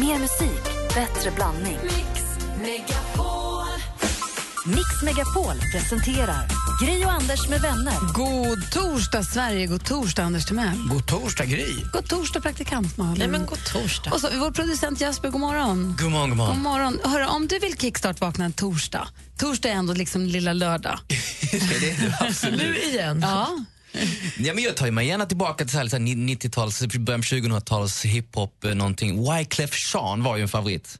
Mer musik, bättre blandning. Mix Megapol presenterar Gri och Anders med vänner. God torsdag, Sverige. God torsdag, Anders Timell. God torsdag, Gry. God torsdag, praktikant Malin. Nej, men god torsdag. Och så vår producent Jesper, god morgon. God morgon, god God morgon. morgon. Hörru, om du vill kickstart-vakna en torsdag, torsdag är ändå liksom lilla lördag. det är det absolut. Nu igen. Ja. Ja, men jag tar mig gärna tillbaka till så här, så här 90-tals, början på 2000-tals hiphop, eh, någonting. Wyclef Jean var ju en favorit.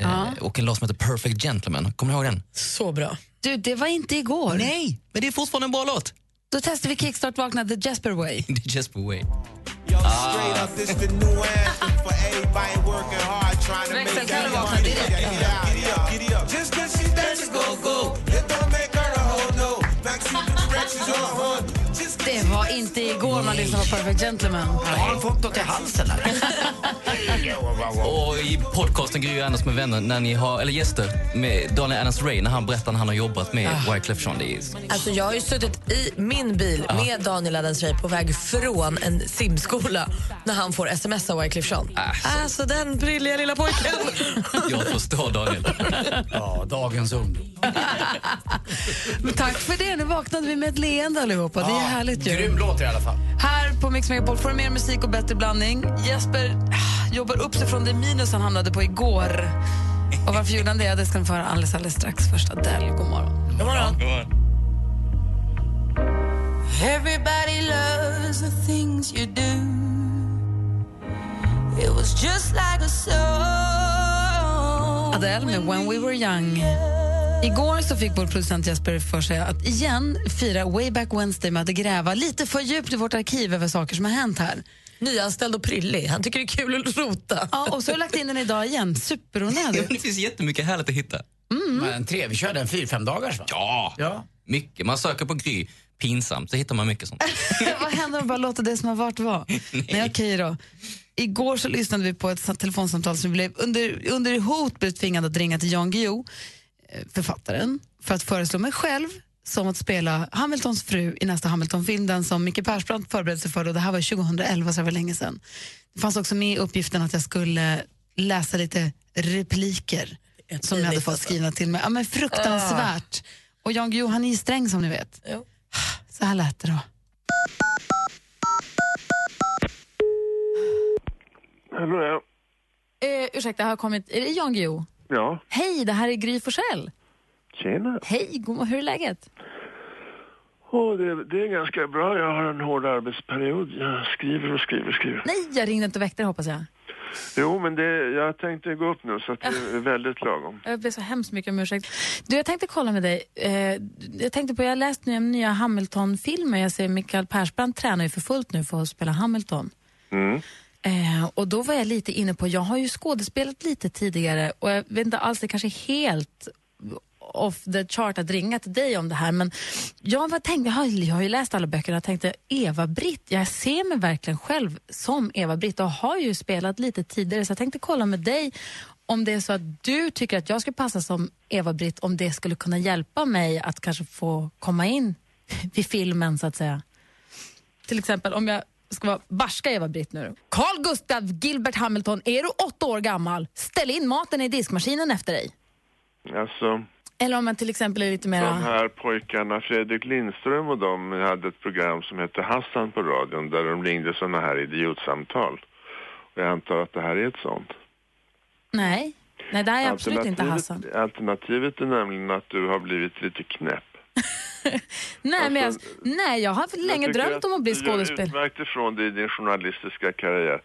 Eh, och en låt som heter Perfect Gentleman. Kommer ni ihåg den? Så bra. Du, det var inte igår. Nej, men det är fortfarande en bra låt. Då testar vi kickstart-vakna the Jesper way. Det är Jesper Way. Yo, straight up, this var inte igår man lyssnade på Perfect Gentleman. Har han fått något i halsen? och i podcasten Gry och Anders med vänner, när ni har, eller gäster, med Daniel Adams-Ray när han berättar när han har jobbat med Wyclef Jean. Är, Alltså, jag har ju suttit i min bil med Daniel Adams-Ray på väg från en simskola när han får sms av Wyclef Jean. Alltså. Alltså den brilliga lilla pojken. jag förstår Daniel. Ja, dagens ungdom. Men tack för det. Nu vaknade vi med ett leende allihopa. Det är härligt ju. Låt i alla fall. Här på Mix Megapol får du mer musik och bättre blandning. Jesper ah, jobbar upp sig från det minus han hamnade på igår. Och varför gjorde han det? Det ska ni få höra alldeles, alldeles strax. Först Adele, god morgon. God morgon. Everybody loves the things you do. It was just like a song. Adele med When We Were Young. Igår så fick vår producent Jesper för sig att igen fira Way Back Wednesday med att gräva lite för djupt i vårt arkiv över saker som har hänt här. Nyanställd och prillig. Han tycker det är kul att rota. Ja, och så har jag lagt in den idag igen. Superonödigt. det finns jättemycket härligt att hitta. Men tre, vi körde en fyra, fem dagars va? Ja, Ja. mycket. Man söker på Gry, pinsamt, så hittar man mycket sånt. Vad händer om man bara låter det som har varit vara? Nej, okej då. Igår så lyssnade vi på ett sa- telefonsamtal som vi blev under, under hot blev tvingade att ringa till Jan Guillou, författaren, för att föreslå mig själv som att spela Hamiltons fru i nästa Hamilton-film, den som Micke Persbrandt förberedde sig för. Och det här var 2011, så det var länge sedan. Det fanns också med i uppgiften att jag skulle läsa lite repliker som jag hade fått alltså. skrivna till mig. Ja, men fruktansvärt. Och Jan Guillou, han är ju sträng som ni vet. Jo. Så här lät det då. Hallå, ja. Eh, ursäkta, har jag kommit... Är det Jan Guillou? Ja, Hej, det här är Gry Forssell. tjena. Hej, god, hur är läget? Åh, det, det är ganska bra. Jag har en hård arbetsperiod. Jag skriver och skriver och skriver. Nej, jag ringde inte och väckte hoppas jag. Jo, men det, jag tänkte gå upp nu så att det är väldigt lagom. Jag ber så hemskt mycket om ursäkt. Du, jag tänkte kolla med dig. Eh, jag tänkte på, jag har läst nu nya Hamilton-filmer. Jag ser Mikael Persbrandt tränar ju för fullt nu för att spela Hamilton. Mm. Eh, och då var jag lite inne på, jag har ju skådespelat lite tidigare och jag vet inte alls, det kanske är helt off the chart att ringa till dig om det här men jag, var tänkt, jag, har, jag har ju läst alla böckerna och tänkte Eva-Britt, jag ser mig verkligen själv som Eva-Britt och har ju spelat lite tidigare så jag tänkte kolla med dig om det är så att du tycker att jag skulle passa som Eva-Britt om det skulle kunna hjälpa mig att kanske få komma in vid filmen så att säga. Till exempel om jag ska vara barska Eva-Britt nu. Carl Gustav Gilbert Hamilton, är du åtta år gammal? Ställ in maten i diskmaskinen efter dig. Alltså, Eller om man till exempel är lite de mera... här pojkarna, Fredrik Lindström och de hade ett program som hette Hassan på radion där de ringde sådana här idiotsamtal. Och jag antar att det här är ett sånt. Nej, nej det här är absolut inte Hassan. alternativet är nämligen att du har blivit lite knäpp. Nej, men jag, Alltså, nej, jag har länge Jag drömt om att bli skådespelare. utmärkt ifrån dig i din journalistiska karriär.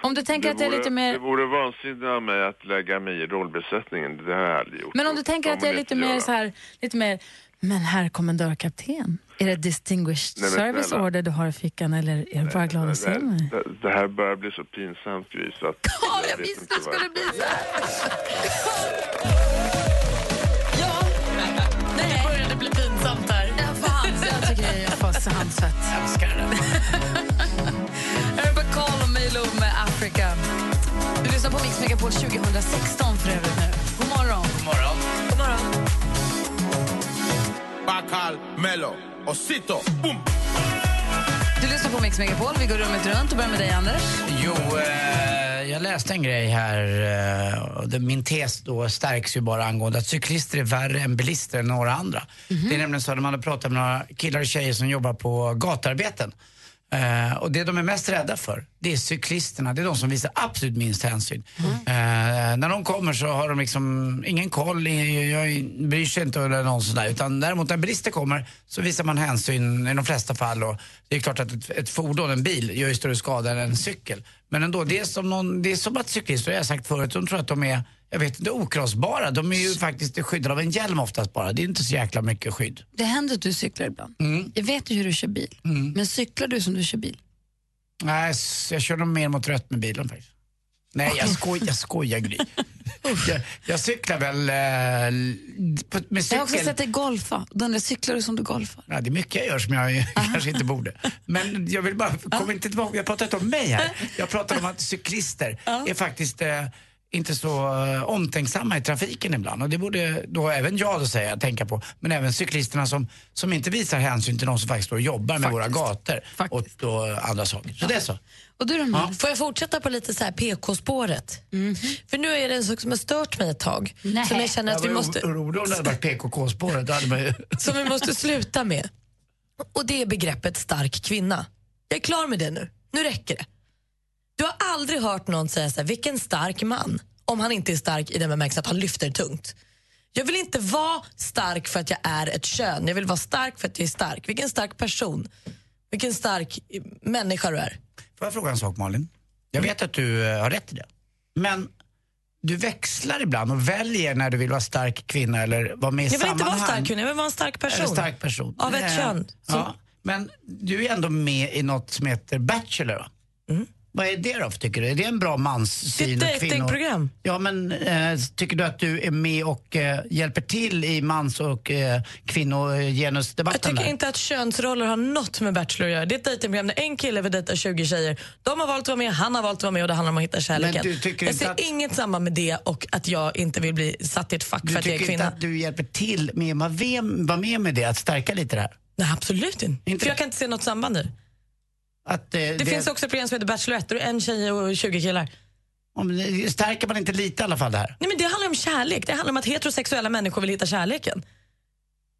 Om du tänker det, att jag är vore, lite det mer... vore vansinnigt av mig att lägga mig i rollbesättningen. Det har jag aldrig gjort. Men om du tänker att jag är lite mer så här, lite mer... Men herr kommendörkapten, är det distinguished Nej, service snälla. order du har i fickan eller är du bara glad att se det, mig? det, det här börjar bli så pinsamt, Gry, så att... Ja, jag vet visste det skulle bli så här. tycker jag får handsvett. Älskar det. Herbert Call och Milo med Africa. Du lyssnar på Mix Megapol 2016 för övrigt nu. God morgon. God morgon. God morgon. Bacal, Melo, Osito, boom! Du lyssnar på Mix Megapol. Vi går rummet runt och börjar med dig, Anders. Jo, eh, jag läste en grej här, eh, min tes då stärks ju bara angående att cyklister är värre än bilister än några andra. Det är nämligen så att man hade pratat med några killar och tjejer som jobbar på gatarbeten. Eh, och det de är mest rädda för, det är cyklisterna. Det är de som visar absolut minst hänsyn. Eh, när de kommer så har de liksom ingen koll, jag bryr sig inte eller någon sådär. Utan däremot när bilister kommer så visar man hänsyn i de flesta fall. Och det är klart att ett, ett fordon, en bil, gör ju större skada än en cykel. Men ändå, det är som, någon, det är som att cyklister, det har jag sagt förut, de tror att de är jag vet inte, okrossbara. De är ju faktiskt skyddade av en hjälm oftast bara. Det är inte så jäkla mycket skydd. Det händer att du cyklar ibland. Jag vet ju hur du kör bil. Men cyklar du som du kör bil? Nej, jag kör nog mer mot rött med bilen faktiskt. Nej, jag, skoj, jag skojar Gry. jag, jag cyklar väl eh, på, med Jag har också cykel. sett dig golfa. Undrar jag, cyklar du som du golfar? Ja, det är mycket jag gör som jag kanske inte borde. Men jag vill bara, kom inte tillbaka, jag pratar inte om mig här. Jag pratar om att cyklister är faktiskt eh, inte så eh, omtänksamma i trafiken ibland. Och det borde då även jag då säga, tänka på. Men även cyklisterna som, som inte visar hänsyn till de som faktiskt står och jobbar med våra gator och då andra saker. Så det är så. Och du Ja. Får jag fortsätta på lite så här PK-spåret? För nu är det en sak som har stört mig ett tag. Nej. Som jag känner att vi Jag var måste, orolig om det hade varit PKK-spåret. Som vi måste sluta med. Och det är begreppet stark kvinna. Jag är klar med det nu. Nu räcker det. Du har aldrig hört någon säga så här, vilken stark man, om han inte är stark i den bemärkelsen att han lyfter tungt. Jag vill inte vara stark för att jag är ett kön. Jag vill vara stark för att jag är stark. Vilken stark person. Vilken stark människa du är. Får jag fråga en sak Malin? Jag vet att du eh, har rätt i det. Men du växlar ibland och väljer när du vill vara stark kvinna eller vara med i Jag vill inte sammanhang. vara stark kvinna, jag vill vara en stark person. Eller stark person. Av ett Eh, kön. Som, Ja. Men du är ändå med i något som heter Bachelor va? Vad är det då tycker du? Är det en bra manssyn? Det är ett datingprogram. Ja men eh, tycker du att du är med och eh, hjälper till i mans och eh, jag kvinnogenusdebatten tycker där? inte att könsroller har något med Bachelor att göra. Det är ett dejtingprogram där en kille vill dejta 20 tjejer. De har valt att vara med, han har valt att vara med och det handlar om att hitta kärleken. Men du tycker jag inte ser att- inget samband med det och att jag inte vill bli satt i ett fack Du för att jag är tycker inte kvinna. att du hjälper till med att vara med med det, att stärka lite det här? Nej, absolut inte. Inte? För jag kan inte se något samband nu. Att, eh, Det, finns också ett program som heter Bachelorette, och en tjej och 20 killar. Om, det- stärker man inte lite i alla fall det här? Nej, men det handlar om kärlek. Det handlar om att heterosexuella människor vill hitta kärleken.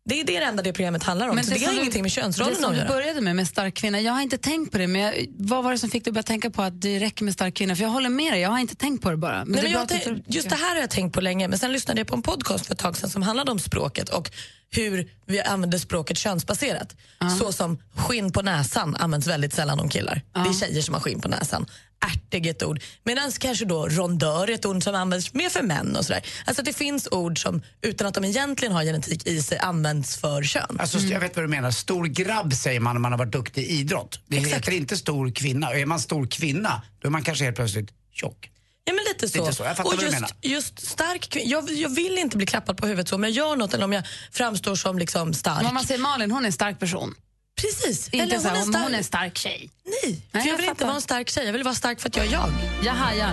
Det är det enda det programmet handlar om. så det, har som ingenting med Det könsrollen att du göra. började med, med stark kvinna, jag har inte tänkt på det, men jag, vad var det som fick dig att börja tänka på att det räcker med stark kvinna? För jag håller med dig, jag har inte tänkt på det bara. Men Nej, det men jag, du tänk- just det här har jag tänkt på länge, men sen lyssnade jag på en podcast för ett tag sedan som handlade om språket och hur vi använder språket könsbaserat. Så som skinn på näsan används väldigt sällan om killar. Det är tjejer som har skinn på näsan. Ärtig är ett ord. Medan kanske då rondör är ett ord som används mer för män och sådär. Alltså att det finns ord som utan att de egentligen har genetik i sig används för kön. Alltså, Jag vet vad du menar. Stor grabb säger man när man har varit duktig i idrott. Det Exakt. heter inte stor kvinna. Och är man stor kvinna, då är man kanske helt plötsligt tjock. Ja, men lite så. Lite så, jag fattar och vad du just, menar. just stark jag, jag vill inte bli klappad på huvudet så om jag gör något eller om jag framstår som liksom stark. Om man säger Malin, hon är en stark person. Precis. Inte eller så hon, om är stark. hon är en stark tjej. Nej, Nej, jag jag vill inte vara en stark tjej. Jag vill vara stark för att jag är jag. Jag hajar.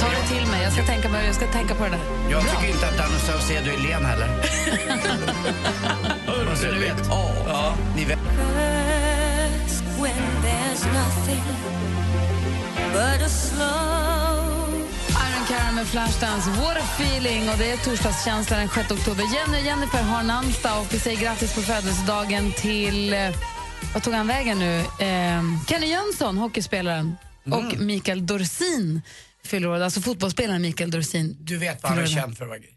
Ta det till mig, jag ska tänka på, jag ska tänka på det där. Jag tycker inte att Danny Saucedo är len heller. Så du vet. Ja, ni vet. when there's nothing but a slow med Flashdance, What a feeling. Och det är torsdagskänsla den 6 oktober. Jenny och Jennifer har namnsdag och vi säger grattis på födelsedagen till... eh, Vad tog han vägen nu? Eh, Kenny Jönsson, hockeyspelaren, och Mikael Dorsin fyller år. Alltså fotbollsspelaren Mikael Dorsin. Du vet vad han är känd för, Gry?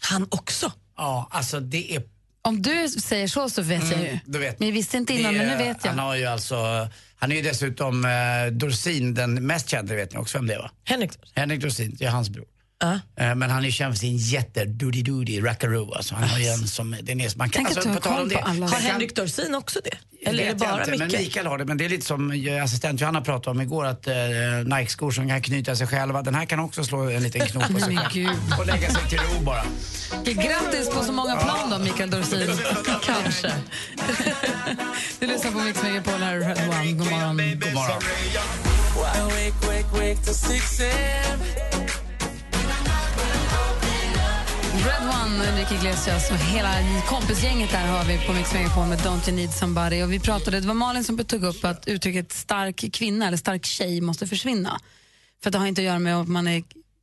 Han också. Ja, alltså det är... Om du säger så så vet jag ju. Du vet. Men jag visste inte innan, är- men nu vet jag. Han har ju alltså... Han är ju dessutom eh, Dorsin, den mest kända, vet ni också vem det är va? Henrik. Henrik Dorsin, det är hans bror. Eh, Men han är känd för sin jätte doody doody rackaroo. Alltså han har ju en som, den är, man kan, Tänk att alltså, du har tal om koll det, på Har kan- Henrik Dorsin också det? Eller är det bara inte, Men Micke? Mikael har det, men det är lite som eh, assistent Johanna pratade om igår att eh, Nike-skor som kan knyta sig själva, den här kan också slå en liten knop på sig Men själv. gud. Och lägga sig till ro bara. Grattis på så många plan då, Mikael Dorsin. Kanske. du lyssnar på Mix Megapol här, Red One. God morgon. God morgon. Red One, Enrique Iglesias och hela kompisgänget där har vi på Mix Megapol med Don't You Need Somebody. Och vi pratade, det var Malin som tog upp att uttrycket stark kvinna eller stark tjej måste försvinna. För det har inte att göra med om man är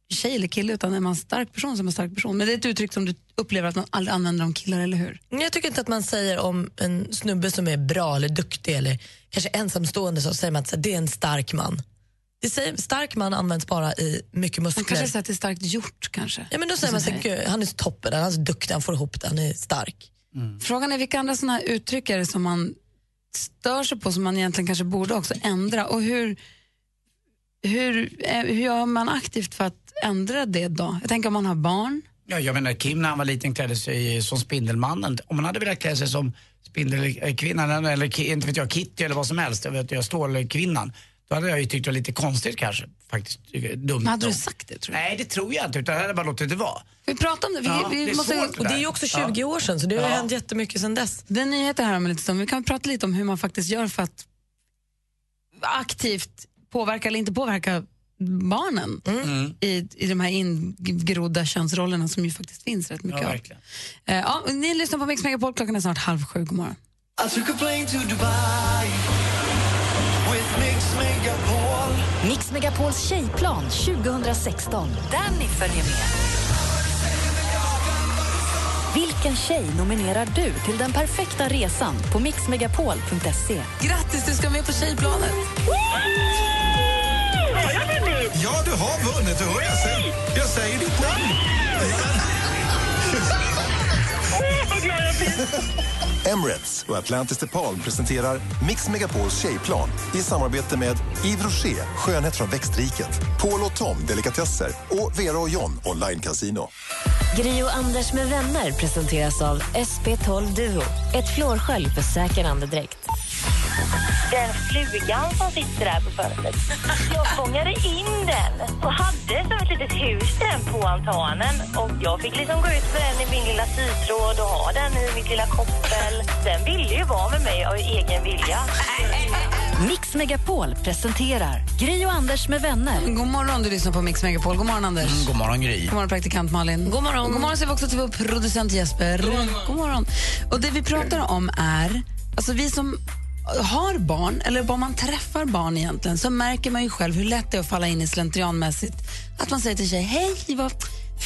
tjej eller kille utan är man stark person som en stark person. Men det är ett uttryck som du upplever att man aldrig använder om killar, eller hur? Mm, jag tycker inte att man säger om en snubbe som är bra eller duktig eller kanske ensamstående så säger man att det är en stark man. Det säger, stark man används bara i mycket Man muskler. kanske säger att det är starkt gjort kanske. Ja, men då säger man "Gud, han är så toppen, han är så duktig, han får ihop det, han är stark. Frågan är vilka andra här uttryck är det som man stör sig på som man egentligen kanske borde också ändra och hur, hur, eh, hur gör man aktivt för att ändra det då? Jag tänker om man har barn. Ja, jag menar Kim när han var liten klädde sig som Spindelmannen. Om man hade velat klä sig som Spindelkvinnan eller inte vet jag, Kitty eller vad som helst, jag vet jag, Stålkvinnan. Då hade jag ju tyckt det var lite konstigt kanske. Faktiskt dumt. Men hade du sagt det tror du? Nej, det tror jag inte. Utan jag hade bara låtit det vara. Vi pratar om det. Vi, Ja, vi det är måste, svårt Och det är ju också 20 år sedan så det har Ja. hänt jättemycket sedan dess. Det är nyheter här om en liten stund. Vi kan prata lite om hur man faktiskt gör för att aktivt påverka eller inte påverka barnen i, i de här ingrodda könsrollerna som ju faktiskt finns rätt mycket Ja, av. verkligen. Eh, ja, ni lyssnar på Mix Megapol, klockan är snart halv sju. God morgon. Mix Megapols tjejplan 2016. Danny följer med. Vilken tjej nominerar du till den perfekta resan på mixmegapol.se? Grattis, du ska med på tjejplanet! Ja, du har vunnit. Du hör jag säger, jag säger ditt namn. Emirates och Atlantis DePaul presenterar Mix Megapols tjejplan i samarbete med Yves Rocher, skönhet från växtriket, Paul och Tom, delikatesser och Vera och John, online casino. Grio Anders med vänner presenteras av SP12 Duo. Ett flårskölj för säker andedräkt. Den flugan som sitter där på fönstret. Jag fångade in den och hade som ett litet hus den på altanen. Och jag fick liksom gå ut med den i min lilla sytråd och ha den i mitt lilla koppel. Den ville ju vara med mig av egen vilja. Mix Megapol presenterar Gri och Anders med vänner. God morgon, du lyssnar på Mix Megapol. God morgon, Anders. Mm, god morgon Gry. God morgon, praktikant Malin. God morgon. God morgon säger vi också till vår producent Jesper. God morgon. Och det vi pratar om är, alltså vi som har barn, eller bara man träffar barn egentligen, så märker man ju själv hur lätt det är att falla in i slentrianmässigt. Att man säger till tjej, hej vad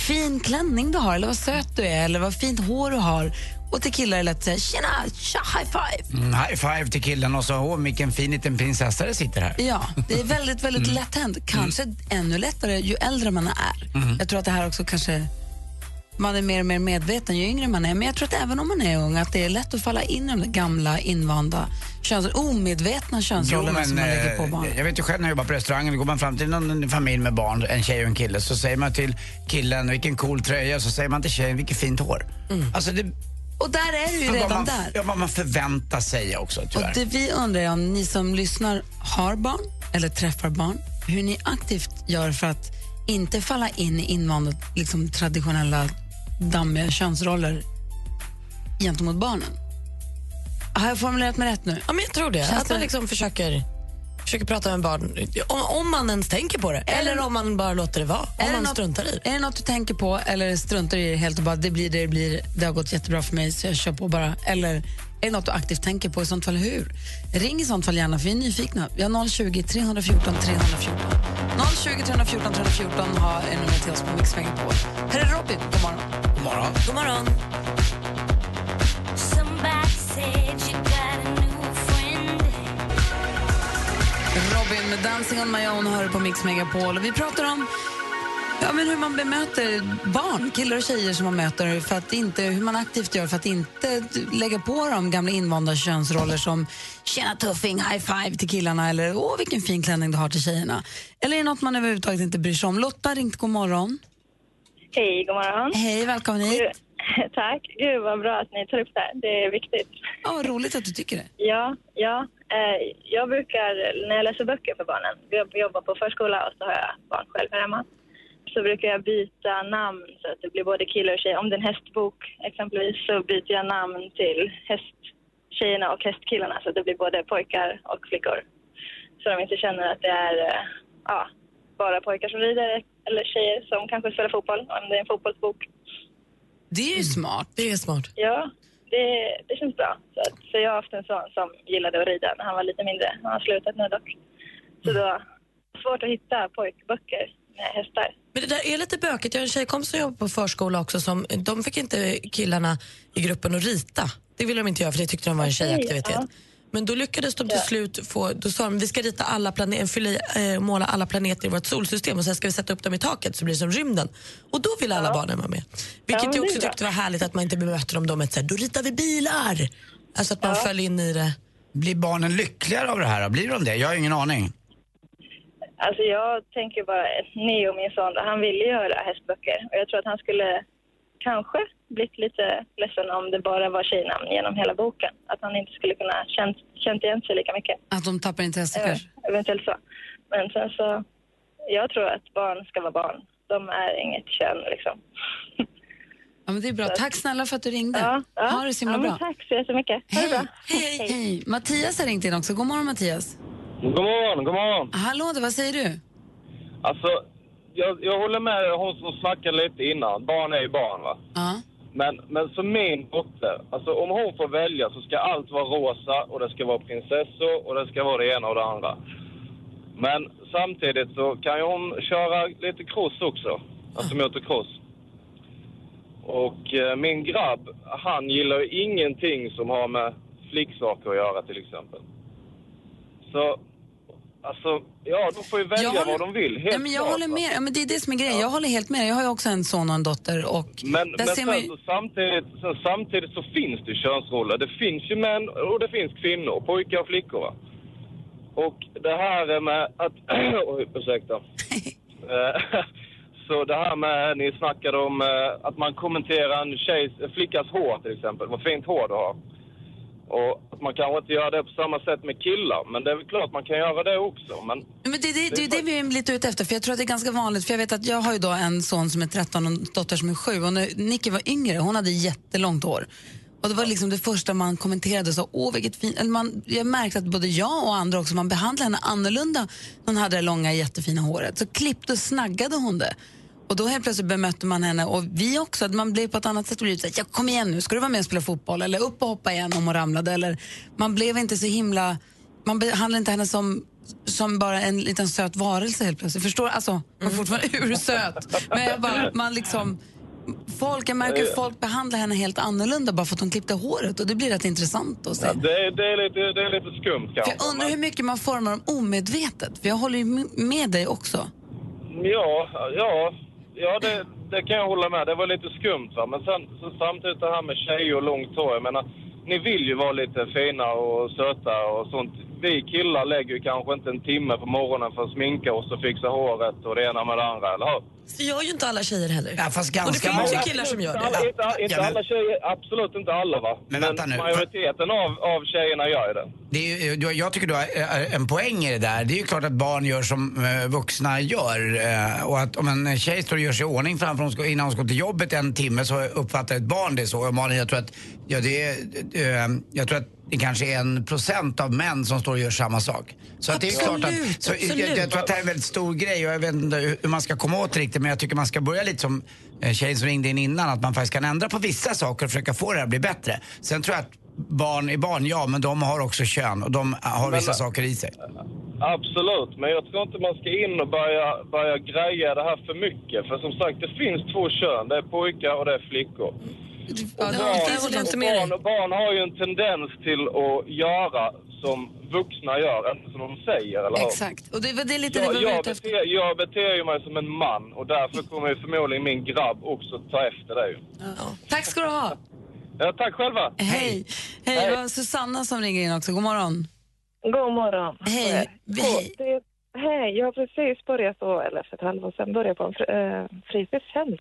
fin klänning du har, eller vad söt du är, eller vad fint hår du har. Och till killar är det lätt att säga, tjena, tja, high five. Mm, high five till killen och så, åh vilken fin liten prinsessa det sitter här. Ja, det är väldigt, väldigt lätt hänt. Kanske ännu lättare ju äldre man är. Jag tror att det här också kanske man är mer och mer medveten ju yngre man är. Men jag tror att även om man är ung att det är lätt att falla in i de gamla invanda köns, omedvetna könsrollerna som man lägger på eh, barn. jag vet ju själv när jag jobbar på restaurangen, går man fram till någon familj med barn, en tjej och en kille, så säger man till killen vilken cool tröja, så säger man till tjejen vilket fint hår. Alltså det, Och där är du ju redan man, där. Ja, vad man förväntar sig också Och tyvärr. det vi undrar är om ni som lyssnar har barn eller träffar barn, hur ni aktivt gör för att inte falla in i invanda, liksom, traditionella dammiga könsroller gentemot barnen. Har jag formulerat mig rätt nu? Ja, men jag tror det. Känns att man liksom försöker, försöker prata med barn, om, om man ens tänker på det. Eller om man bara låter det vara. Om Är det man något- struntar i det. Är det något du tänker på eller struntar i det helt och bara det blir det det blir, det har gått jättebra för mig så jag kör på bara. Eller är det något du aktivt tänker på i sånt fall hur? Ring i sånt fall gärna för vi är nyfikna. Vi har 020 314 314. 020 314 314 har en nummer till oss på Mix Megapol. Här är Robin, god morgon. Morgon. God morgon. Robin med Dancing on my own hör på Mix Megapol. Vi pratar om ja, men hur man bemöter barn, killar och tjejer som man möter, för att inte, hur man aktivt gör för att inte lägga på dem gamla invanda könsroller som tjena tuffing, high five till killarna eller åh vilken fin klänning du har till tjejerna. Eller är det något man överhuvudtaget inte bryr sig om? Lotta ringt, god morgon. Hej, god morgon. Hej, välkommen hit. Gud, Tack. Gud vad bra att ni tar upp det här. Det är viktigt. Ja, vad roligt att du tycker det. Ja, ja. Eh, jag brukar, när jag läser böcker för barnen, jag jobbar på förskola och så har jag barn själv här hemma, så brukar jag byta namn så att det blir både killar och tjejer. Om det är en hästbok exempelvis så byter jag namn till hästtjejerna och hästkillarna så att det blir både pojkar och flickor. Så de inte känner att det är eh, ja, bara pojkar som rider eller tjejer som kanske spelar fotboll, om det är en fotbollsbok. Det är ju smart. Det är smart. Ja, det, det känns bra. Så, att, så jag har haft en son som gillade att rida när han var lite mindre. Han har slutat nu dock. Så då svårt att hitta pojkböcker med hästar. Men det där är lite bökigt. Jag har en tjejkompis som jobbar på förskola också. Som, de fick inte killarna i gruppen att rita. Det ville de inte göra för det tyckte de var en tjejaktivitet. ja. Men då lyckades de till slut få, då sa de vi ska rita alla planeter, fylla i, eh, måla alla planeter i vårt solsystem och sen ska vi sätta upp dem i taket så blir det som rymden. Och då ville alla barnen vara med. Vilket men jag också tyckte var härligt att man inte bemötte dem då med så här, då ritar vi bilar. Alltså att man föll in i det. Blir barnen lyckligare av det här? Blir de det? Jag har ingen aning. Alltså jag tänker bara, Neo, min son, han ville göra hästböcker. Och jag tror att han skulle kanske blivit lite ledsen om det bara var tjejnamn genom hela boken. Att han inte skulle kunna känt, känt igen sig lika mycket. Att de tappar intresse Eh, kanske? eventuellt så. Men sen så, jag tror att barn ska vara barn. De är inget kön liksom. Ja, men det är bra. Tack snälla för att du ringde. Ja, ja. Ha det så himla ja, bra. Tack så jättemycket. Ha det bra. Hej. Hej. Mattias har ringt in också. God morgon Mattias. God morgon, god morgon. Hallå, det, vad säger du? Alltså, jag, jag håller med hon som snackade lite innan. Barn är ju barn va? Ja. Men, men som min dotter, alltså om hon får välja så ska allt vara rosa och det ska vara prinsessor och det ska vara det ena och det andra. Men samtidigt så kan ju hon köra lite cross också. Alltså motocross. Och eh, min grabb, han gillar ju ingenting som har med flicksaker att göra till exempel. Så, alltså, ja, de får ju välja håller- vad de vill. Helt Ja, men jag klart, håller med. Ja, men det är det som är grejen. Jag håller helt med. Jag har ju också en son och en dotter. Och Men, men man sen, ju... så samtidigt, sen samtidigt så finns det ju könsroller. Det finns ju män och det finns kvinnor, pojkar och flickor. Va? Och det här med att... Oj, ursäkta. Eh, så det här med, ni snackade om eh, att man kommenterar en tjejs, en flickas hår till exempel, vad fint hår du har. Och att man kanske inte gör det på samma sätt med killar, men det är väl klart man kan göra det också. Men Men det, det, det är det vi är lite ute efter, för jag tror att det är ganska vanligt, för jag vet att jag har ju då en son som är 13 och en dotter som är 7 och när Nicky var yngre, hon hade jättelångt hår. Och det var liksom det första man kommenterade, så åh vilket fint, man, jag märkte att både jag och andra också, man behandlade henne annorlunda när hon hade det långa jättefina håret. Så klippte och snaggade hon det. Och då helt plötsligt bemötte man henne och vi också, att man blev på ett annat sätt och blev så här, ja, kom igen nu, ska du vara med och spela fotboll eller upp och hoppa igen om hon ramlade eller man blev inte så himla, man behandlade inte henne som som bara en liten söt varelse helt plötsligt. Förstår Alltså, hon är fortfarande ursöt. Men jag bara, man liksom, folk, jag märker hur folk behandlar henne helt annorlunda bara för att hon klippte håret och det blir rätt intressant att se. ja, det, är- det, är lite, det är lite skumt För kanske. jag undrar hur mycket man formar dem omedvetet, för jag håller ju med dig också. Ja, ja, ja det, det kan jag hålla med. Det var lite skumt va. Men sen så samtidigt det här med tjejer och långt hår. Jag menar, ni vill ju vara lite fina och söta och sånt. Vi killar lägger ju kanske inte en timme på morgonen för att sminka oss och fixa håret och det ena med det andra, eller hur? Det gör ju inte alla tjejer heller. Ja, fast och det ganska finns ju många. killar som gör Inte alla, det. inte, inte Ja, men- alla tjejer, absolut inte alla va. Men vänta nu. majoriteten av, av tjejerna gör ju det. Det är ju, jag tycker du har eh, en poäng i det där. Det är ju klart att barn gör som eh, vuxna gör. eh, Och att om en tjej står och gör sig i ordning framför hon ska, innan hon ska till jobbet en timme så uppfattar ett barn det så. Och Malin, jag tror att, ja, det är, eh, jag tror att det kanske är en procent av män som står och gör samma sak. Så att det är klart Absolut, att, så jag, absolut. jag tror att det här är en väldigt stor grej och jag vet inte hur man ska komma åt det riktigt men jag tycker man ska börja lite som eh, tjejen som ringde in innan att man faktiskt kan ändra på vissa saker och försöka få det här att bli bättre. Sen tror jag att barn är barn, ja men de har också kön och de har vissa saker i sig. Absolut, men jag tror inte man ska in och börja, börja greja det här för mycket. För som sagt, det finns två kön. Det är pojkar och det är flickor. Ja, det- barn, det håller jag inte och med dig. barn, och barn har ju en tendens till att göra som vuxna gör, inte som de säger, eller hur? Exakt, och det var det är lite det Jag, var jag, beter, jag beter ju mig som en man och därför kommer ju förmodligen min grabb också ta efter det. ju. Tack ska du ha. Ja, tack själva. Hej. Hej, det var Susanna som ringer in också. God morgon. God morgon. Hej. Hej. Det, hej, jag har precis börjat, då, eller för ett halvår sedan, börjat på en fr- eh, fritidshem.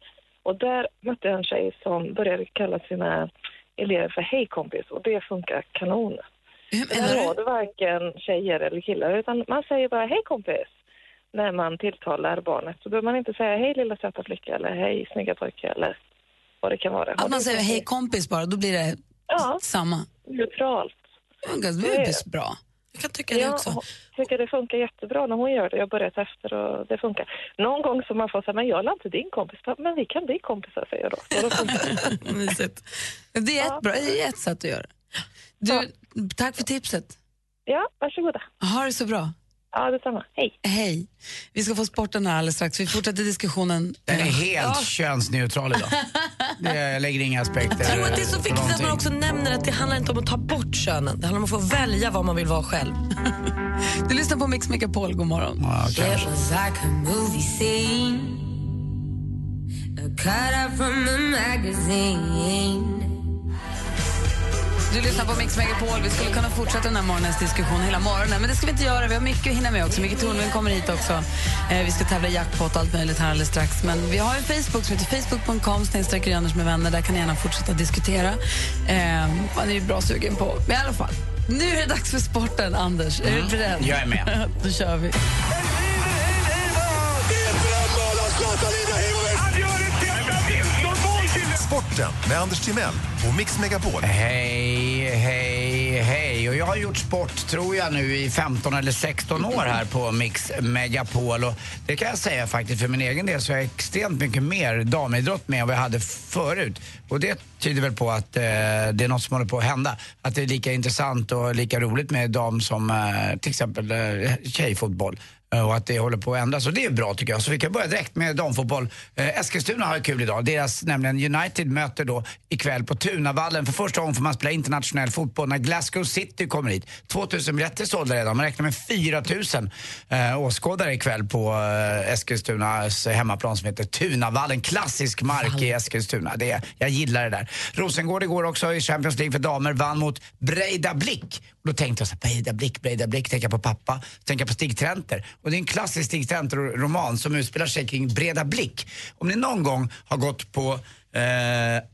Och där mötte jag en tjej som började kalla sina elever för hej kompis och det funkar kanon. Där var det varken tjejer eller killar utan man säger bara hej kompis när man tilltalar barnet. Så behöver man inte säga hej lilla söta flicka eller hej snygga pojke eller vad det kan vara. Att man säger hej kompis bara, då blir det Ja. samma. Neutralt. Det är bra. Jag kan tycka Ja, Jag tycker det funkar jättebra när hon gör det. Jag har börjat efter och det funkar. Någon gång så man får säga, men jag är inte din kompis. Men vi kan bli kompisar, säger jag då. Så då funkar det. Mysigt. Det är ett, bra, det är ett sätt att göra det. Du, Tack för tipset. Ja, varsågoda. Ha det så bra. Ja, detsamma. Hej. Hej. Vi ska få sporten här alldeles strax. Vi fortsätter diskussionen. Den är Eh, helt ja. könsneutral idag. Det, jag lägger inga aspekter Jag tror att det är så viktigt att man också nämner att det handlar inte om att ta bort könen. Det handlar om att få välja vad man vill vara själv. Du lyssnar på Mix Megapol. God morgon. Ja, It kanske. was Du lyssnar på Mix Megapol. Vi skulle kunna fortsätta den här morgonens diskussion hela morgonen, men det ska vi inte göra. Vi har mycket att hinna med också. Micke Tornving kommer hit också. Eh, vi ska tävla jackpot och allt möjligt här alldeles strax. Men vi har en Facebook som heter facebook.com snedstreck Anders med vänner. Där kan ni gärna fortsätta diskutera. Eh, man är ju bra sugen på. Men i alla fall, nu är det dags för sporten, Anders. Är du beredd? Jag är med. Då kör vi. Sporten med Anders Timell och Mix Megapol. Hej, hej, hej. Och jag har gjort sport, tror jag, nu i 15 eller 16 år här på Mix Megapol. Och det kan jag säga faktiskt, för min egen del så är jag extremt mycket mer damidrott med än vad jag hade förut. Och det tyder väl på att eh, det är något som håller på att hända. Att det är lika intressant och lika roligt med dam som eh, till exempel eh, tjejfotboll. Eh, Och att det håller på att ändras. Och det är bra tycker jag. Så vi kan börja direkt med damfotboll. Eh, Eskilstuna har kul idag. Deras, nämligen United, möter då ikväll på Tunavallen. För första gången får man spela internationell fotboll när Glasgow City kommer hit. 2000 biljetter sålda redan. Man räknar med 4000 eh, åskådare ikväll på eh, Eskilstunas hemmaplan som heter Tunavallen. Klassisk mark i Eskilstuna. Det, jag gillar det där. Rosengård igår också i Champions League för damer vann mot Breida Blick. Då tänkte jag så här, breda Blick, breda Blick, tänka på pappa, tänka på Stig Trenter. Och det är en klassisk Stig Trenter-roman som utspelar sig kring Breda Blick. Om ni någon gång har gått på eh,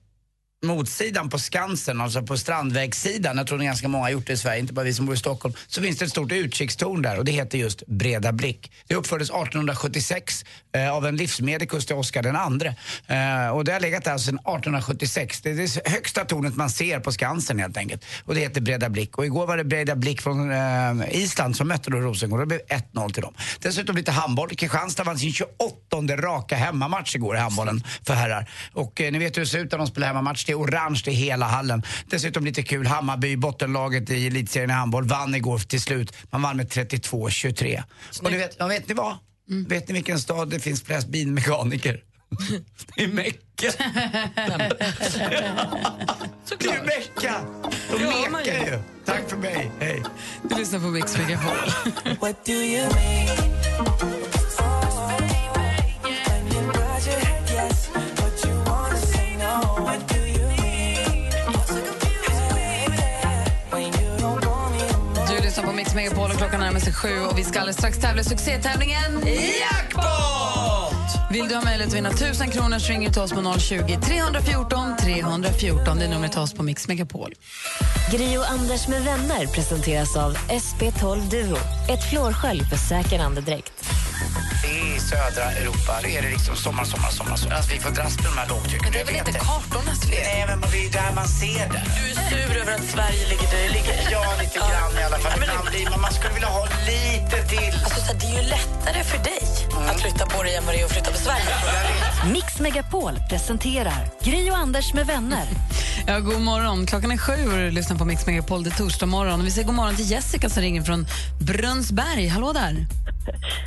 motsidan på Skansen, alltså på Strandvägssidan, jag tror att ganska många har gjort det i Sverige, inte bara vi som bor i Stockholm, så finns det ett stort utkikstorn där och det heter just Breda Blick. Det uppfördes 1876 eh, av en livsmedikus till Oscar den andre. Eh, och det har legat där sedan 1876. Det är det högsta tornet man ser på Skansen helt enkelt. Och det heter Breda Blick. Och igår var det Breda Blick från eh, Island som mötte då Rosengård. Det blev 1-0 till dem. Dessutom lite handboll. Kristianstad vann sin 28 raka hemmamatch igår i handbollen för herrar. Och eh, ni vet hur det ser ut när de spelar hemmamatch. Är orange i hela hallen. Dessutom lite kul. Hammarby, bottenlaget i elitserien i handboll, vann igår till slut. Man vann med 32-23. Och ni vet, ja, vet ni vad? Vet ni vilken stad det finns flest bilmekaniker? Det är Mecka. Det är Mecka. De mekar ju. Tack för mig. Hej. Du lyssnar på Mix Megapol. Mix Megapol och klockan närmar sig sju och vi ska alldeles strax tävla i succétävlingen Jackpot! Vill du ha möjlighet att vinna 1000 kronor så ringer du till oss på 020 314 314. Det är numret till oss på Mix Megapol. Gri och Anders med vänner presenteras av SP12 Duo. Ett flårskölj för säker andedräkt. I södra Europa det är det liksom sommar, sommar, sommar. sommar. Alltså, vi får dras med de här lågtrycken. Men det är väl inte kartornas fel? Nej, men det är där man ser det. Du är sur över att Sverige ligger där det ligger. Ja, lite grann i alla fall. Ja, men blir man, skulle vilja ha lite till. Alltså, det är ju lättare för dig att flytta på dig än vad det är att flytta på Sverige. Mix Megapol presenterar Gry och Anders med vänner. Ja, god morgon. Klockan är sju och du lyssnar på Mix Megapol. Det är torsdag morgon. Och vi säger god morgon till Jessica som ringer från Brunnsberg. Hallå där.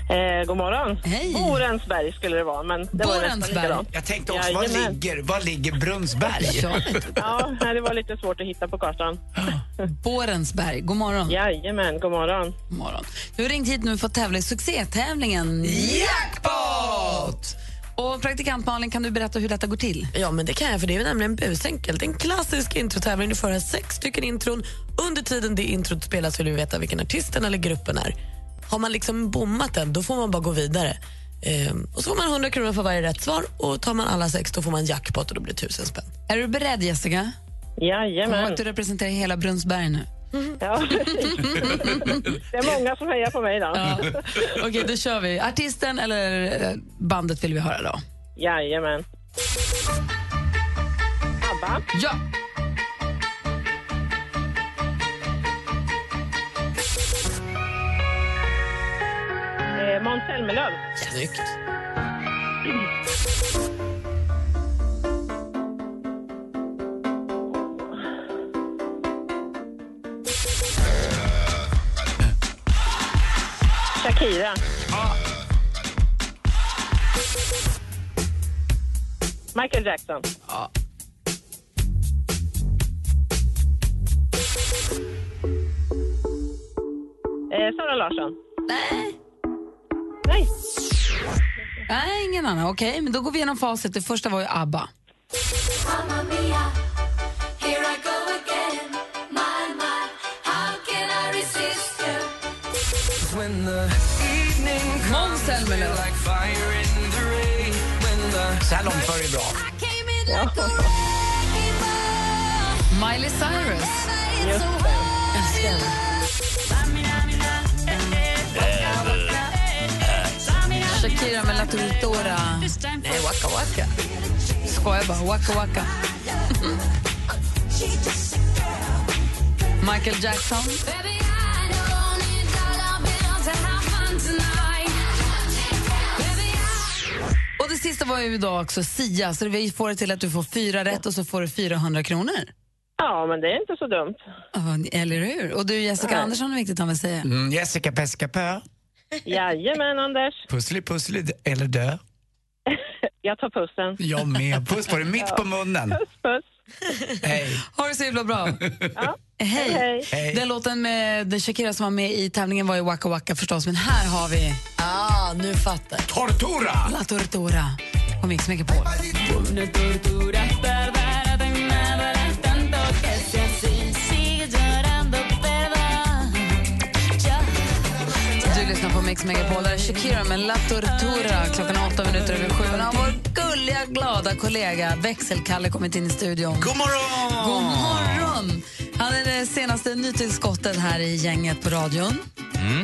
Eh, god morgon. Hej. Borensberg skulle det vara, men det var Borensberg. likadant. Jag tänkte också, var Jajamän. ligger, var ligger Brunnsberg? Ja, Ja, nej, det var lite svårt att hitta på kartan. Borensberg. God morgon. Jajamän, god morgon. God morgon. Du har ringt hit nu för att tävla i succétävlingen Jackpot! Och praktikant Malin, kan du berätta hur detta går till? Ja, men det kan jag, för det är nämligen busenkelt. En klassisk introtävling. Du får höra sex stycken intron. Under tiden det introt spelas vill du veta vilken artisten eller gruppen är. Har man liksom bommat den, då får man bara gå vidare. Ehm, och så får man 100 kronor för varje rätt svar och tar man alla sex då får man jackpot och då blir det tusen spänn. Är du beredd, Jessica? Jajamän. att du representerar hela Brunnsberg nu. Ja. det är många som hejar på mig då. Ja. Okej, då kör vi. Artisten eller eh, bandet vill vi höra då. Jajamän. ABBA. Ja! Eh, Måns Zelmerlöw. Snyggt. Shakira. Michael Jackson. Eh, Sara Larsson. Nej. Nej. Nej, ingen annan. Okej, men då går vi igenom facit. Det första var ju ABBA. Mamma mia, here I go again. My, my, how can I resist you? The Så här långt var det bra. Miley Cyrus. Älskar henne. Shakira med La Tortora. Nej, waka waka. Skojar bara. Waka waka. Michael Jackson. Och det sista var ju då också Sia, så vi får det till att du får fyra rätt och så får du 400 kronor. Ja, men det är inte så dumt. Ja, Eller hur? Och du Jessica Nej. Andersson är viktigt han vill säga. Mm, Jessica Pescapö. Jajamän, Anders. Pussli pussli eller dö. Jag tar pussen. Jag med. Puss på dig, mitt på munnen. Puss, puss. Hej. Ha det så himla bra. Ja. Hej. Hej. Hej. Den låten med Shakira som var med i tävlingen var ju Waka Waka förstås, men här har vi Ah, nu fattar jag. Tortura! La Tortura på Mix Megapol. Du lyssnar på Mix Megapol. Där är Shakira med La Tortura. Klockan är åtta minuter över sju. Gulliga, glada kollega Växelkalle kommit in i studion. God morgon! God morgon! Han är det senaste nytillskottet här i gänget på radion.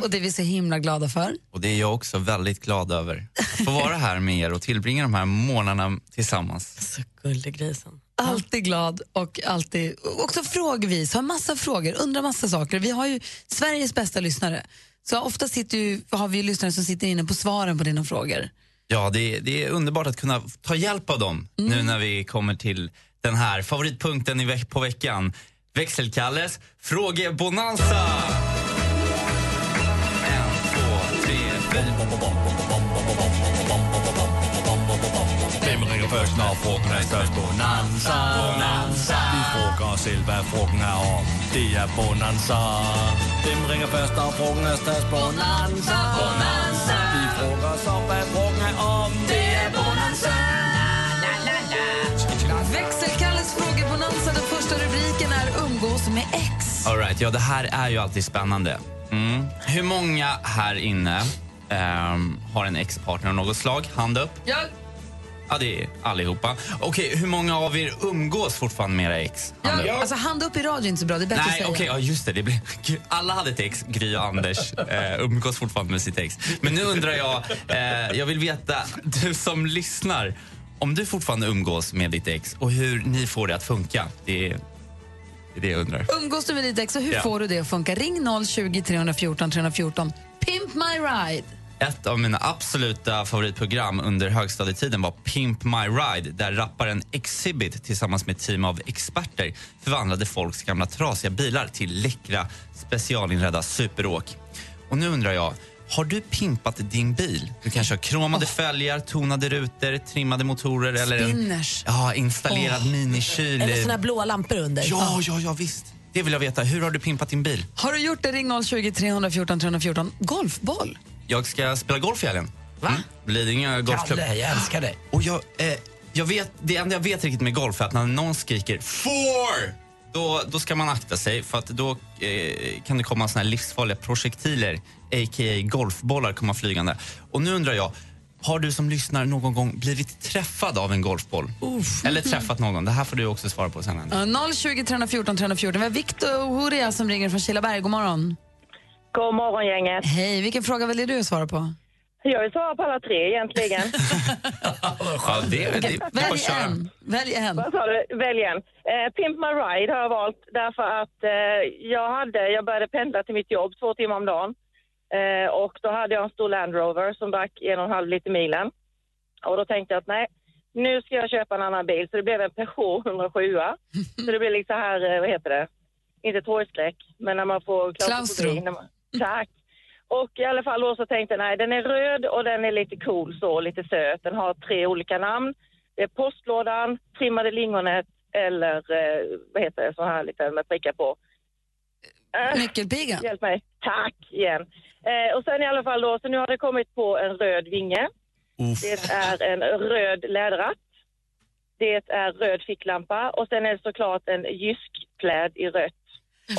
Och det är vi så himla glada för. Och det är jag också väldigt glad över. Att få vara här med er och tillbringa de här månaderna tillsammans. Så gullig grisen. Alltid glad och alltid också frågvis. Har massa frågor, undrar massa saker. Vi har ju Sveriges bästa lyssnare. Så ofta sitter ju, har vi lyssnare som sitter inne på svaren på dina frågor. Ja, det, är- det är underbart att kunna ta hjälp av dem nu när vi kommer till den här favoritpunkten i veck på veckan. Växelkalles frågebonanza! En, två, tre. Hvem ringer først, når frugten er størst? Bonanza. Bonanza. Vi frågar os selv, hvad frugten er om. Det er Bonanza. Hvem ringer først, når frugten er størst? Bonanza. Bonanza. Vi frågar os om, hvad frugten med ex. All right, ja, det här är ju alltid spännande. Mm. Hur många här inne ehm, har en ex-partner av något slag? Hand upp. Jag, Ja, det är allihopa. Okej, hur många av er umgås fortfarande med era ex? Hand upp. jag, alltså hand upp i radio är inte så bra, det är bättre att Nej, säga. okej, ja, just det. det blir, Gud, alla hade ett ex, Gry och Anders, eh, umgås fortfarande med sitt ex. Men nu undrar jag, eh, jag vill veta, du som lyssnar, om du fortfarande umgås med ditt ex och hur ni får det att funka. Det är det, är det jag undrar. Umgås du med ditt ex och hur Ja. får du det att funka? Ring 020 314 314. Pimp my ride. Ett av mina absoluta favoritprogram under högstadietiden var Pimp My Ride där rapparen Exhibit tillsammans med ett team av experter förvandlade folks gamla trasiga bilar till läckra specialinredda superåk. Och nu undrar jag, har du pimpat din bil? Du kanske har kromade fälgar, tonade rutor, trimmade motorer eller en Spinners. ja, installerad minikyl. Eller såna blåa lampor under. Ja, ja, ja, visst. Det vill jag veta. Hur har du pimpat din bil? Har du gjort det? Ring 020 314 314. Golfboll. Jag ska spela golf i helgen. Va? Mm. Lidingö Golfklubb. Kalle, jag älskar dig. Och jag, eh, jag vet, det enda jag vet riktigt med golf är att när någon skriker “four” då, då ska man akta sig för att då eh, kan det komma såna här livsfarliga projektiler, a.k.a. golfbollar, komma flygande. Och nu undrar jag, har du som lyssnar någon gång blivit träffad av en golfboll? Eller träffat någon? Det här får du också svara på sen. Ja, 020 314 314. Vi har Victoria som ringer från Kilaberg. God morgon. God morgon, gänget. Hej, vilken fråga väljer du att svara på? Jag vill svara på alla tre egentligen. Ja, det, det, det, Välj en. Välj en. Vad sa du? Välj en. Eh, Pimp My Ride har jag valt därför att eh, jag, hade, jag började pendla till mitt jobb två timmar om dagen. Eh, och då hade jag en stor Land Rover som drack en och en halv liter milen. Och då tänkte jag att nej, nu ska jag köpa en annan bil. Så det blev en Peugeot 107. så det blev liksom här, eh, vad heter det? Inte torgskräck, men när man får klaustrofobi. Tack. Och i alla fall då så tänkte jag, nej den är röd och den är lite cool så, lite söt. Den har tre olika namn. Det är postlådan, trimmade lingonet eller eh, vad heter det, så här lite med prickar på. Äh, Nyckelpigan. Hjälp mig. Tack igen. Eh, och sen i alla fall då, så nu har det kommit på en röd vinge. Det är en röd läderratt. Det är röd ficklampa och sen är det såklart en jyskpläd i rött.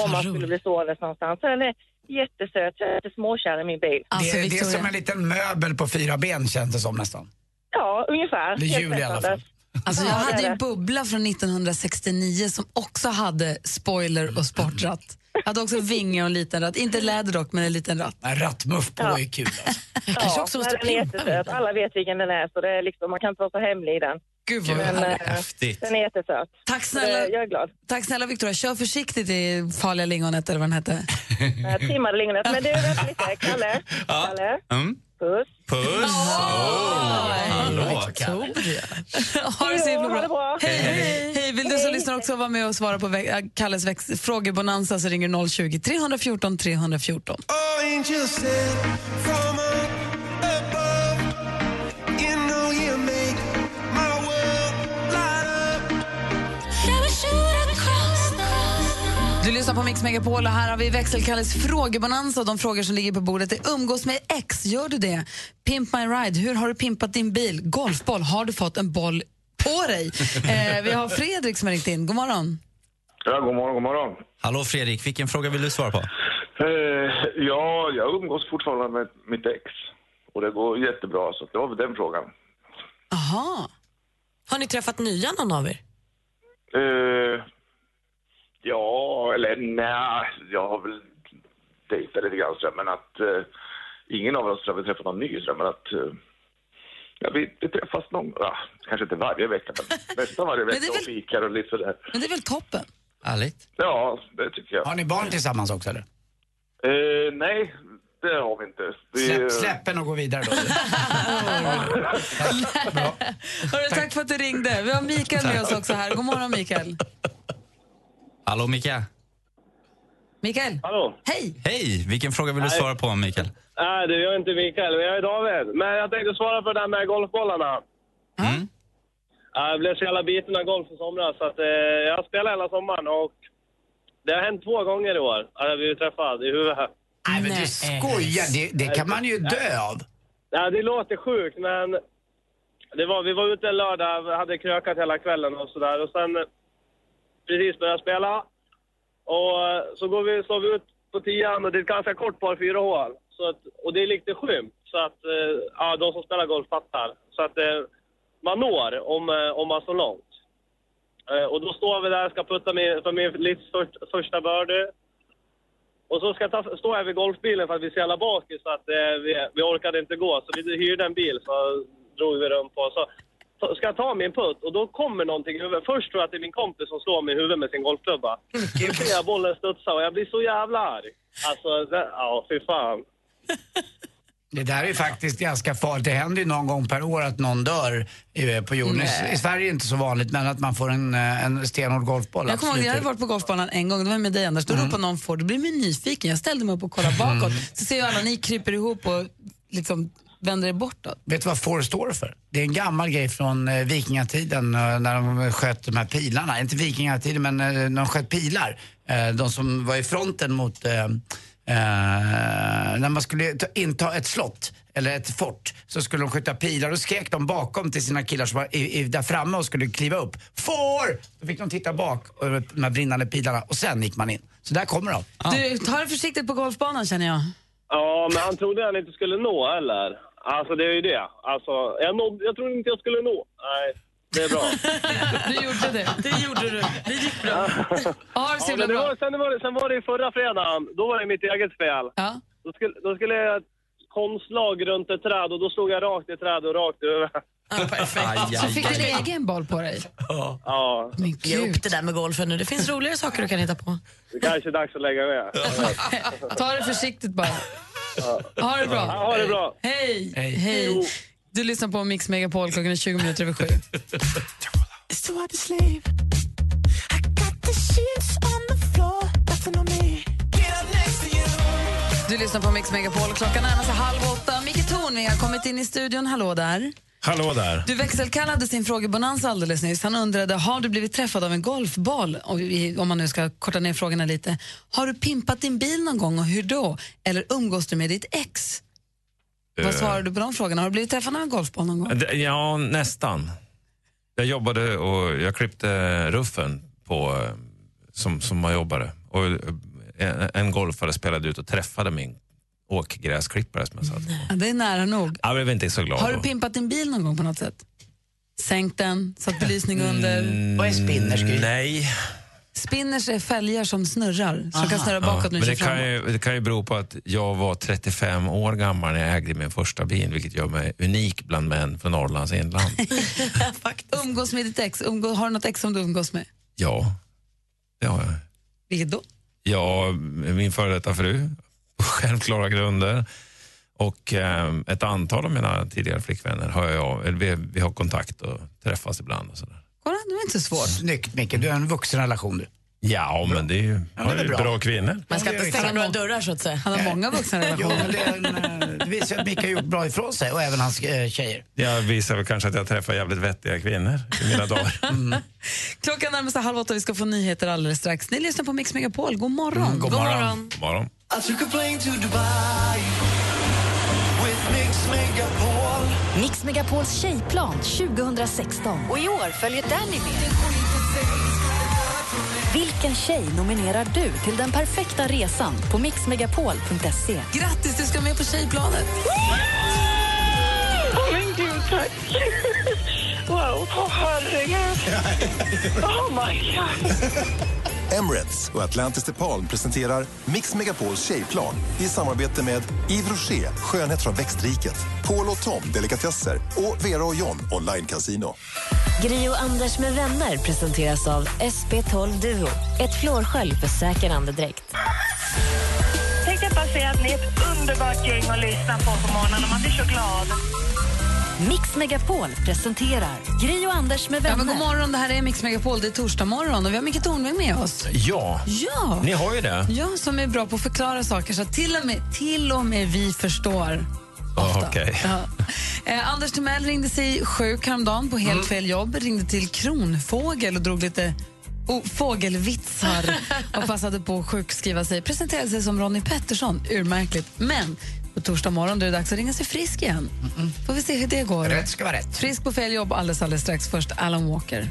Om man skulle bli stående någonstans. Så den är jättesöt, så jag är lite småkär i min bil. Alltså, det, det är som en liten möbel på fyra ben känns det som nästan. Ja, ungefär. Det är jul i alla fall. Alltså, jag hade ju bubbla från 1969 som också hade spoiler och sportratt. Hade också vinge och en liten ratt. Inte läder dock, men en liten ratt. En rattmuff på är kul. Alltså. Jag kanske Ja, också måste den är jättesöt. Alla vet vilken den är, så det är liksom, man kan inte vara så hemlig i den. Gud vad Men, eh, Häftigt. Den är jättesöt. Tack snälla, Jag är glad. tack snälla Victoria. Kör försiktigt i farliga lingonet eller vad den hette. Jag trimmade lingonet. Men du, vänta lite. Kalle? Kalle? Mm. Puss. Puss! Oh, hallå. Ha det så himla bra. Hej, hej. hej. Vill du som lyssnar också vara med och svara på äh, Kalles väx- frågebonanza så ringer du 020 314 314. Lyssnar på Mix Megapol och här har vi växelkalles frågebonanza. De frågor som ligger på bordet är umgås med ex, gör du det? Pimp my ride, hur har du pimpat din bil? Golfboll, har du fått en boll på dig? Eh, vi har Fredrik som har ringt in. God morgon. Ja, god morgon, god morgon. Hallå Fredrik, vilken fråga vill du svara på? Eh, ja, jag umgås fortfarande med mitt ex. Och det går jättebra, så det var väl den frågan. Aha. Har ni träffat nya någon av er? Eh, ja, eller nej, jag har väl dejtat lite grann, men att eh, ingen av oss har träffat någon ny, men att eh, ja, vi, vi träffas någon, ja, kanske inte varje vecka, men nästan varje Men det är vecka och väl- fikar och lite sådär. Men det är väl toppen? Härligt. Ja, det tycker jag. Har ni barn tillsammans också eller? Eh, nej, det har vi inte. Vi, Släpp, släppen och gå vidare då. Hörru, tack för att du ringde. Vi har Mikael med oss också här. God morgon Mikael. Hallå Mika. Mikael. Hallå. Hej. Hej, vilken fråga vill du Nej. svara på Mikael? Nej, du, jag är inte Mikael, men jag är David. Men jag tänkte svara för det där med golfbollarna. Mm. Ja, Jag blev så jävla biten av golf i somras, så att, eh, jag spelade hela sommaren och det har hänt två gånger i år att jag blivit träffad i huvudet. Nej men du skojar, det, det kan man ju dö av. Ja, det låter sjukt, men det var, vi var ute en lördag, hade krökat hela kvällen och sådär. Och sen eh, precis börjat spela. Och eh, så går vi, slår vi ut på tian och det är ett ganska kort par fyra hål. Så att, och det är lite skymt, så att eh, ja, de som spelar golf fattar. Så att eh, man når om, om man står långt. Och då står vi där, ska putta min, för min livs första birdie. Och så ska jag ta, stå här vid golfbilen för att vi är så jävla bakis så att eh, vi, vi orkade inte gå. Så vi hyrde en bil så drog vi runt på. Så ska jag ta min putt och då kommer någonting i huvudet. Först tror jag att det är min kompis som slår mig i huvudet med sin golfklubba. Då ser jag bollen studsa och jag blir så jävla arg. Alltså, det, ja fy fan. Det där är ju faktiskt ganska farligt. Det händer ju någon gång per år att någon dör eh, på jorden. I, I Sverige är det inte så vanligt, men att man får en, eh, en stenhård golfboll. Jag kommer ihåg, jag hade varit på golfbanan en gång, det var med dig Anders, då ropade någon får, då blir man nyfiken. Jag ställde mig upp och kollade bakåt, så ser jag alla ni kryper ihop och liksom vänder er bortåt. Vet du vad får står för? Det är en gammal grej från eh, vikingatiden eh, när de sköt de här pilarna. Inte vikingatiden, men eh, när de sköt pilar. De som var i fronten mot... När man skulle ta, inta ett slott eller ett fort så skulle de skjuta pilar och skrek de bakom till sina killar som var i, i, där framme och skulle kliva upp. Får! Då fick de titta bak över de här brinnande pilarna och sen gick man in. Så där kommer de. Du, ta det försiktigt på golfbanan känner jag. Ja, men han trodde han inte skulle nå, eller? Alltså, det är ju det. Alltså, jag, nådde, jag trodde inte jag skulle nå. Nej, det är bra. Du gjorde det. Det gjorde du. Det gick bra. Ha det så Ja, himla bra. var, sen, var det, sen var det ju förra fredagen, då var det mitt eget fel. Ja. Då, skulle, då skulle jag konstlag runt ett träd och då slog jag rakt i trädet och rakt över. Så fick din egen boll på dig. Ja. Men Ge upp det där med golfen nu. Det finns roligare saker du kan hitta på. Det kanske är dags att lägga ner. Ta det försiktigt bara. Ha det bra. Ja, ha det bra. Hej. Hej. Du lyssnar på Mix Megapol klockan är 20 minuter över sju. Du lyssnar på Mix Megapol. Klockan närmar sig halv åtta. Micke Tornving har kommit in i studion. Hallå där. Hallå där. Du växelkallade sin frågebonanza alldeles nyss. Han undrade, har du blivit träffad av en golfboll? Om man nu ska korta ner frågorna lite. Har du pimpat din bil någon gång och hur då? Eller umgås du med ditt ex? Vad Eh. svarar du på de frågorna? Har du blivit träffad av en golfboll någon gång? Ja, nästan. Jag jobbade och jag klippte ruffen på, eh, som, som man jobbade. Och eh, en, en golfare spelade ut och träffade min åkgräsklippare som jag satt på. Ja, det är nära nog. Jag blev inte så glad. Har du då. pimpat din bil någon gång på något sätt? Sänkt den, satt belysning under? Vad är spinners? Mm, Nej. Spinners är fälgar som snurrar, som kan snurra bakåt Ja, när men du det kör kan, framåt. ju, det kan ju bero på att jag var 35 år gammal när jag ägde min första bil, vilket gör mig unik bland män från Norrlands inland. Umgås med ditt ex. Umgå, har du något ex som du umgås med? ja, det har jag. Vilket då? Ja, min före detta fru, på självklara grunder. Och eh, ett antal av mina tidigare flickvänner har jag, eller vi, vi har kontakt och träffas ibland. Och sådär. Kolla, det var inte så svårt. Snyggt Micke, du är en vuxen relation du. Ja, men det är ju Ja, det är bra. bra. kvinnor. Man ska inte stänga några dörrar så att säga. Han har många vuxna Jo, relationer. men det, är en, eh, det visar ju att Micke har gjort bra ifrån sig och även hans eh, tjejer. Jag visar väl kanske att jag träffar jävligt vettiga kvinnor i mina dagar. Klockan närmar sig halv åtta, vi ska få nyheter alldeles strax. Ni lyssnar på Mix Megapol. God morgon. Mm, god morgon. God morgon. I took a plane to Dubai with Mix Megapol. Mix Megapols tjejplan 2016. Och i år följer Danny med. Vilken tjej nominerar du till den perfekta resan på mixmegapol.se? Grattis, du ska med på tjejplanet. Åh men gud, tack. Wow, åh herregud. Oh my god. Emirates och Atlantis DePaul presenterar Mix Megapols tjejplan i samarbete med Yves Rocher, skönhet från växtriket, Paul och Tom, delikatesser och Vera och John, online casino. Gri och Anders med vänner presenteras av SP12 Duo. Ett flårskölj för säker andedräkt. Tänkte jag bara säga att ni är ett underbart gäng att lyssna på på morgonen och man blir så glad. Mix Megapol presenterar Gri och Anders med Ja, vänner. men god morgon, det här är Mix Megapol. Det är torsdag morgon och vi har Micke Tornving med oss. Ja, Ja. ni har ju det. Ja, som är bra på att förklara saker så att till och med, till och med vi förstår. Ja, Okej. Ja. Eh, Anders Timell ringde sig sjuk häromdagen på helt fel jobb. Ringde till Kronfågel och drog lite oh, fågelvitsar och passade på att sjukskriva sig. Presenterade sig som Ronny Pettersson. Urmärkligt. Men på torsdag morgon då är det dags att ringa sig frisk igen. Får vi se hur det går. Rätt ska vara rätt. Frisk på fel jobb alldeles, alldeles strax. Först Alan Walker.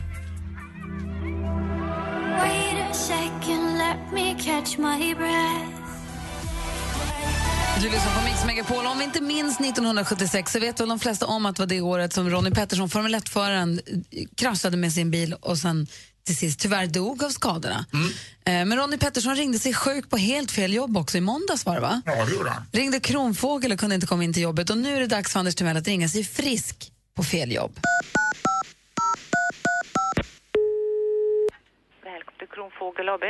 Wait a second, let me catch my breath. Du lyssnar på Mix Megapol. Om vi inte minns 1976 så vet väl de flesta om att det var det året som Ronny Pettersson, Formel 1-föraren, eh, kraschade med sin bil och sen till sist tyvärr dog av skadorna. Eh, Men Ronny Pettersson ringde sig sjuk på helt fel jobb också i måndags var det va? Ja, det gjorde han. Ringde Kronfågel och kunde inte komma in till jobbet och nu är det dags för Anders Timell att ringa sig frisk på fel jobb. Välkommen till Kronfågel AB.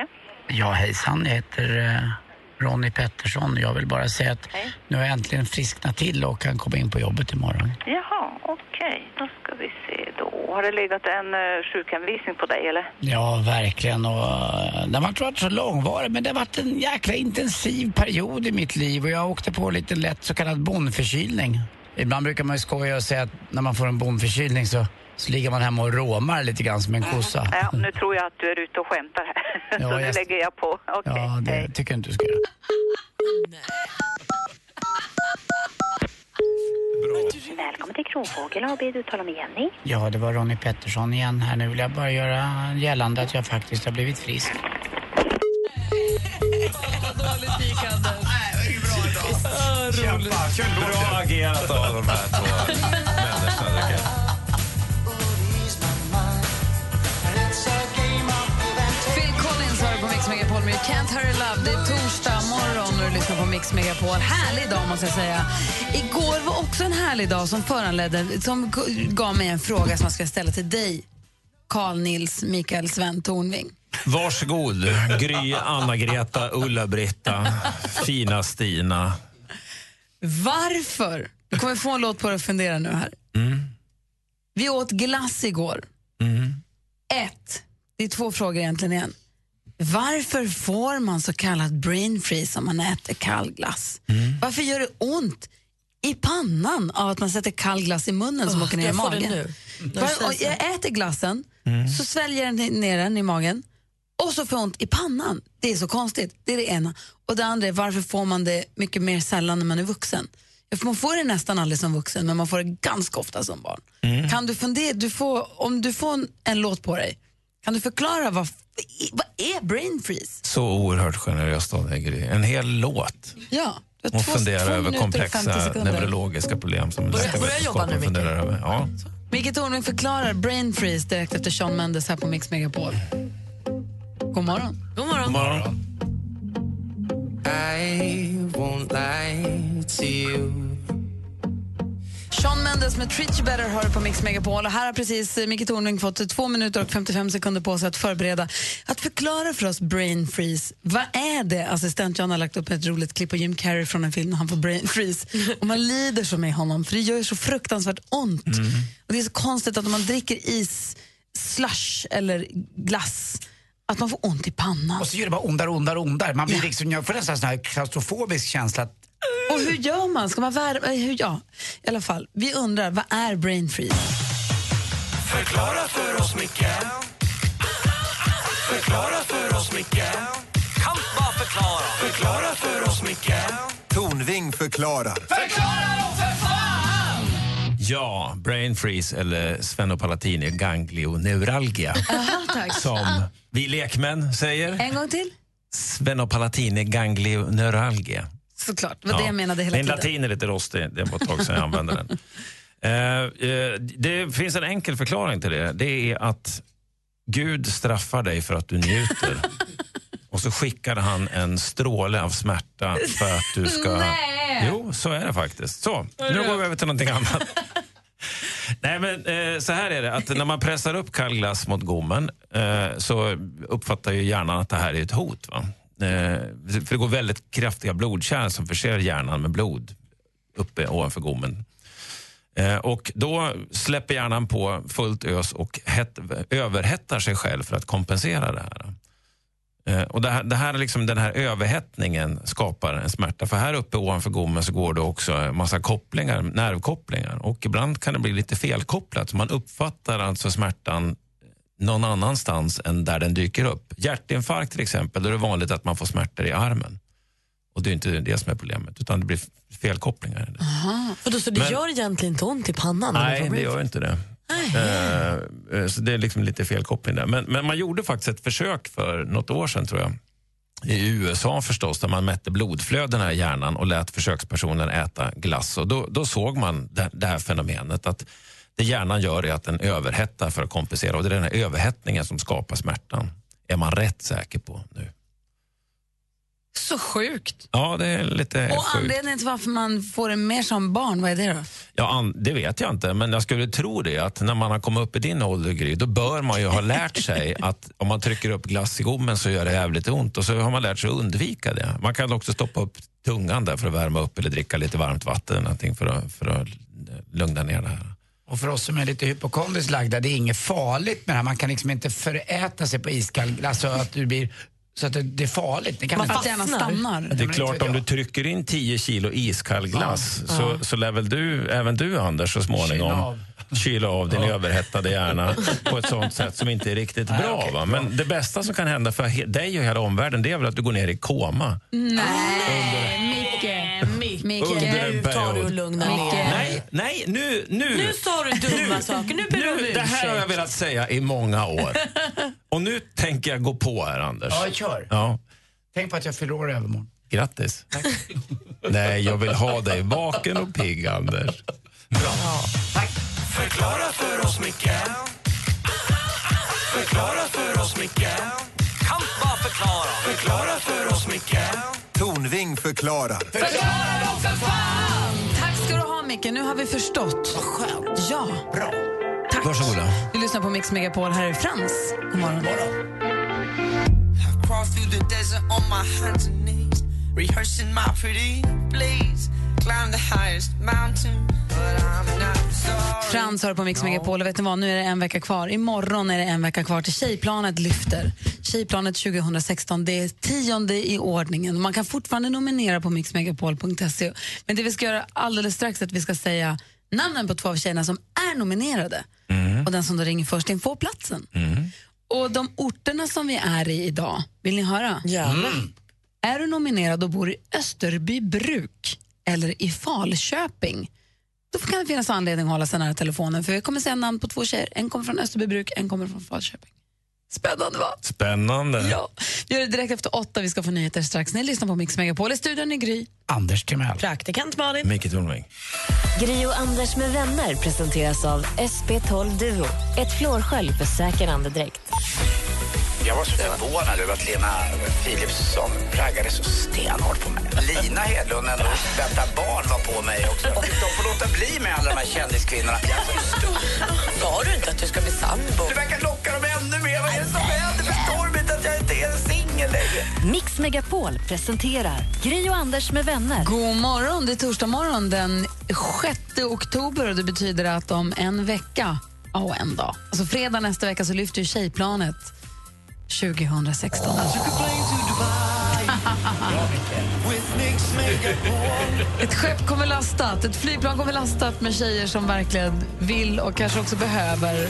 Ja, hejsan. Jag heter eh, Ronny Pettersson. Jag vill bara säga att Hej. nu har jag äntligen frisknat till och kan komma in på jobbet imorgon. Jaha, okej. Då ska vi se då. Har det legat en uh, sjukhemvisning på dig eller? Ja, verkligen. Och, eh, det har varit så långvarig, men det har varit en jäkla intensiv period i mitt liv och jag åkte på lite lätt så kallad bondförkylning. Ibland brukar man ju skoja och säga att när man får en bondförkylning så, så ligger man hemma och råmar lite grann som en kossa. Ja, nu tror jag att du är ute och skämtar här. Ja, Så nu jag- lägger jag på. Okej, Ja, det hej. tycker jag inte du ska göra. Välkommen till Kronfågel AB. Du talar med Jenny. Ja, det var Ronny Pettersson igen här. Nu vill jag bara göra gällande att jag faktiskt har blivit frisk. Bra agerat av de här två människorna. Megapol med Can't Hurry Love. Det är torsdag morgon och du lyssnar på Mix Megapol. Härlig dag måste jag säga. Igår var också en härlig dag som föranledde, som gav mig en fråga som jag ska ställa till dig, Carl Nils Mikael Sven Tornving. Varsågod, Gry, Anna-Greta, Ulla-Britta, fina Stina. Varför? Du kommer få en låt på dig att fundera nu här. Mm. Vi åt glass igår. Mm. Ett, det är två frågor egentligen igen. Varför får man så kallad brain freeze om man äter kall glass? Mm. Varför gör det ont i pannan av att man sätter kall glass i munnen som Åh, åker ner i jag får det magen? nu. Och så. jag äter glassen, Mm. så sväljer jag den ner den i magen och så får jag ont i pannan. Det är så konstigt. Det är det ena. Och det andra är varför får man det mycket mer sällan när man är vuxen? Man får det nästan aldrig som vuxen, men man får det ganska ofta som barn. Mm. Kan du fundera, du får, om du får en, en låt på dig, kan du förklara vad, vad är brain freeze? Så oerhört generöst av dig, Gry. En hel låt. Ja, har Och två- över minuter och 50 komplexa neurologiska problem som läkarvetenskapen funderar över. Ja. Micke Tornving förklarar brain freeze direkt efter Sean Mendes här på Mix Megapol. God morgon. God morgon. God morgon. I won't lie to you. Sean Mendes med Treat You Better hör på Mix Megapol. Och här har precis Micke Tornving fått två minuter och 55 sekunder på sig att förbereda, att förklara för oss brain freeze. Vad är det? Assistent John har lagt upp ett roligt klipp på Jim Carrey från en film när han får brain freeze. Och man lider så med honom, för det gör så fruktansvärt ont. Och det är så konstigt att om man dricker is, slush eller glass, att man får ont i pannan. Och så gör det bara ondare och ondare. Man blir liksom, jag får nästan sån här klaustrofobisk känsla. Att, Och hur gör man? Ska man värma? eh, Hur, ja, i alla fall. Vi undrar, vad är brain freeze? Förklara för oss, Micke Förklara för oss, Micke Kan bara förklara Förklara för oss, Micke Tornving förklarar. Förklara då för fan! Ja, brain freeze eller sphenopalatini ganglioneuralgia. Aha, tack. Som vi lekmän säger. En gång till. Sphenopalatini ganglioneuralgia. Såklart, det var det jag menade hela Min tiden. latin är lite rostig, det var ett tag sedan jag använde den. Eh, eh, det finns en enkel förklaring till det. Det är att Gud straffar dig för att du njuter. Och så skickar han en stråle av smärta för att du ska... Nej. Jo, så är det faktiskt. Så, nu går vi över till någonting annat. Nej, men eh, så här är det, att när man pressar upp kall glass mot gommen eh, så uppfattar ju hjärnan att det här är ett hot. Va? Eh, för det går väldigt kraftiga blodkärl som förser hjärnan med blod uppe ovanför gommen. Eh, och då släpper hjärnan på fullt ös och het, överhettar sig själv för att kompensera det här. Eh, och det här, det här liksom, den här överhettningen skapar en smärta. För här uppe ovanför gommen så går det också en massa kopplingar, nervkopplingar. Och ibland kan det bli lite felkopplat. Man uppfattar alltså smärtan någon annanstans än där den dyker upp. Hjärtinfarkt till exempel, då är det vanligt att man får smärtor i armen. Och det är inte det som är problemet, utan det blir felkopplingar. Aha. Och då, så det Men- gör egentligen inte ont i pannan? Nej, det gör inte det. Eh, så det är liksom lite felkoppling där. Men, men man gjorde faktiskt ett försök för något år sedan tror jag. I USA förstås, där man mätte blodflödena i hjärnan och lät försökspersonen äta glass. Och då, då såg man det, det här fenomenet att det hjärnan gör är att den överhettar för att kompensera. Och det är den här överhettningen som skapar smärtan. Är man rätt säker på nu. Så sjukt. Ja, det är lite Och sjukt. anledningen till varför man får det mer som barn, vad är det då? Ja, det vet jag inte, men jag skulle tro det att när man har kommit upp i din ålder, Gry, då bör man ju ha lärt sig att om man trycker upp glass i gommen så gör det jävligt ont och så har man lärt sig att undvika det. Man kan också stoppa upp tungan där för att värma upp eller dricka lite varmt vatten eller någonting för att, för att lugna ner det här. Och för oss som är lite hypokondriskt lagda, det är inget farligt med det här. Man kan liksom inte föräta sig på iskall glass så att du blir så att det, det är farligt. Det kan Man inte- att hjärnan stannar. Det är klart, om du trycker in 10 kilo iskall glass Ja. så, så lär väl du, även du Anders så Kyla småningom av. kyla av din överhettade hjärna på ett sånt sätt som inte är riktigt Nej, bra. bra. Men det bästa som kan hända för dig och hela omvärlden det är väl att du går ner i koma. Nej, Micke. Micke. Under en Nu tar du och lugnar ner Nej, nej, nu... Nu, Nu sa du dumma saker, nu ber du om Det här har jag velat säga i många år. Och nu tänker jag gå på här, Anders. Ja, kör. Ja, Tänk på att jag fyller år i övermorgon. grattis. Nej, jag vill ha dig vaken och pigg, Anders. Förklara för oss, Micke Förklara för oss, Micke Kan bara förklara Förklara för oss, Micke Tornving förklarar. Förklara då för fan! Tack ska du ha, Micke. Nu har vi förstått. Vad skönt. Ja. Bra. Tack. Varsågoda. Du lyssnar på Mix Megapol. Här är Frans. God morgon. I crawl through the desert on my hands and knees, rehearsing my pretty please. Mountain, Frans hör på Mix Megapol och vet ni vad, nu är det en vecka kvar. Imorgon är det en vecka kvar till Tjejplanet lyfter. Tjejplanet 2016, det är tionde i ordningen. Man kan fortfarande nominera på mixmegapol.se. Men det vi ska göra alldeles strax är att vi ska säga namnen på två av tjejerna som är nominerade. Och den som då ringer först in får platsen. Och de orterna som vi är i idag, vill ni höra? Gärna. Är du nominerad och bor i Österbybruk eller i Falköping då kan det finnas anledning att hålla sig nära telefonen för vi kommer säga namn på två tjejer. En kommer från Österbybruk, en kommer från Falköping. Spännande va? Spännande. Ja. Vi gör det direkt efter åtta. Vi ska få nyheter strax. Ni lyssnar på Mix Megapol. I studion är Gry. Anders Timell. Praktikant Malin. Micke Tornving. Gri och Anders med vänner presenteras av SP12 Duo. Ett flårskölj för säker andedräkt. Jag var så förvånad över att Lena Philipsson raggade så stenhårt på mig. Lina Hedlund, ändå väntar barn, var på mig också. De får låta bli med alla de här kändiskvinnorna. Jag är så stor. Sa du inte att du ska bli sambo? Du verkar locka dem ännu mer. Vad är det som händer? Förstår de inte att jag inte är singel längre? Mix Megapol presenterar Gry och Anders med vänner. God morgon, det är torsdag morgon den 6 oktober och det betyder att om en vecka, ja och en dag, alltså fredag nästa vecka så lyfter ju Tjejplanet 2016. Ett skepp kommer lastat, ett flygplan kommer lastat med tjejer som verkligen vill och kanske också behöver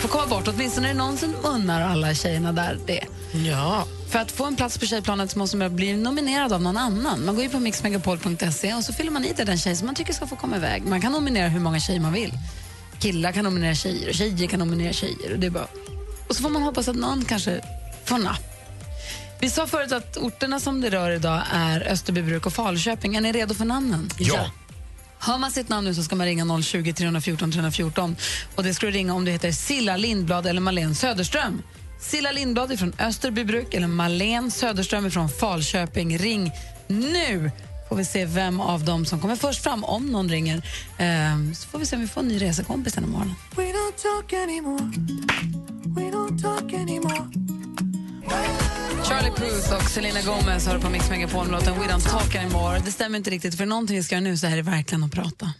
få komma bort. Åtminstone är det någon som unnar alla tjejerna där det. Ja. För att få en plats på Tjejplanet så måste man bli nominerad av någon annan. Man går in på mixmegapol.se och så fyller man i det den tjej som man tycker ska få komma iväg. Man kan nominera hur många tjejer man vill. Killar kan nominera tjejer och tjejer kan nominera tjejer. Och, det är bara... och så får man hoppas att någon kanske napp. Vi sa förut att orterna som det rör idag är Österbybruk och Falköping. Är ni redo för namnen? Ja. Hör man sitt namn nu så ska man ringa 020 314 314. Och det ska du ringa om du heter Silla Lindblad eller Malene Söderström. Silla Lindblad är från Österbybruk eller Malene Söderström är från Falköping. Ring nu! Får vi se vem av dem som kommer först fram om någon ringer. Ehm, så får vi se om vi får en ny resekompis den morgonen. We don't talk anymore. We don't talk anymore. Charlie Puth och Selena Gomez har på Mix Megapol med låten We Don't Talk Anymore. Det stämmer inte riktigt, för någonting vi ska göra nu så här är det verkligen att prata.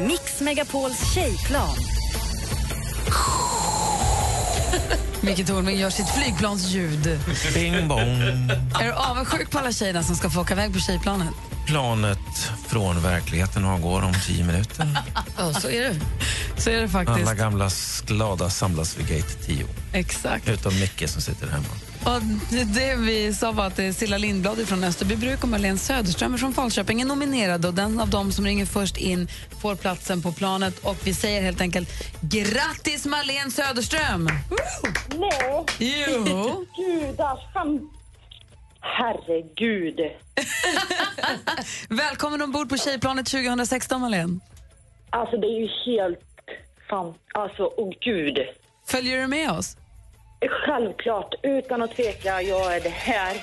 Mix Megapols tjejplan. Micke Tornving gör sitt flygplansljud. Bing bong. Är du avundsjuk på alla tjejerna som ska få åka iväg på tjejplanet? Planet från verkligheten avgår om tio minuter. Ja, så är det. Så är det faktiskt. Alla gamla glada samlas vid gate 10. Exakt. Utom Micke som sitter hemma. Och det, vi sa var att Silla Lindblad från Österbybruk och Marlene Söderström från Falköping är nominerade och den av dem som ringer först in får platsen på planet och vi säger helt enkelt grattis Marlene Söderström! Nej. Jo. Gudars han... Herregud. Välkommen ombord på Tjejplanet 2016 Marlene. Alltså det är ju helt fan... Alltså, åh gud. Följer du med oss? Självklart, utan att tveka, jag är det här.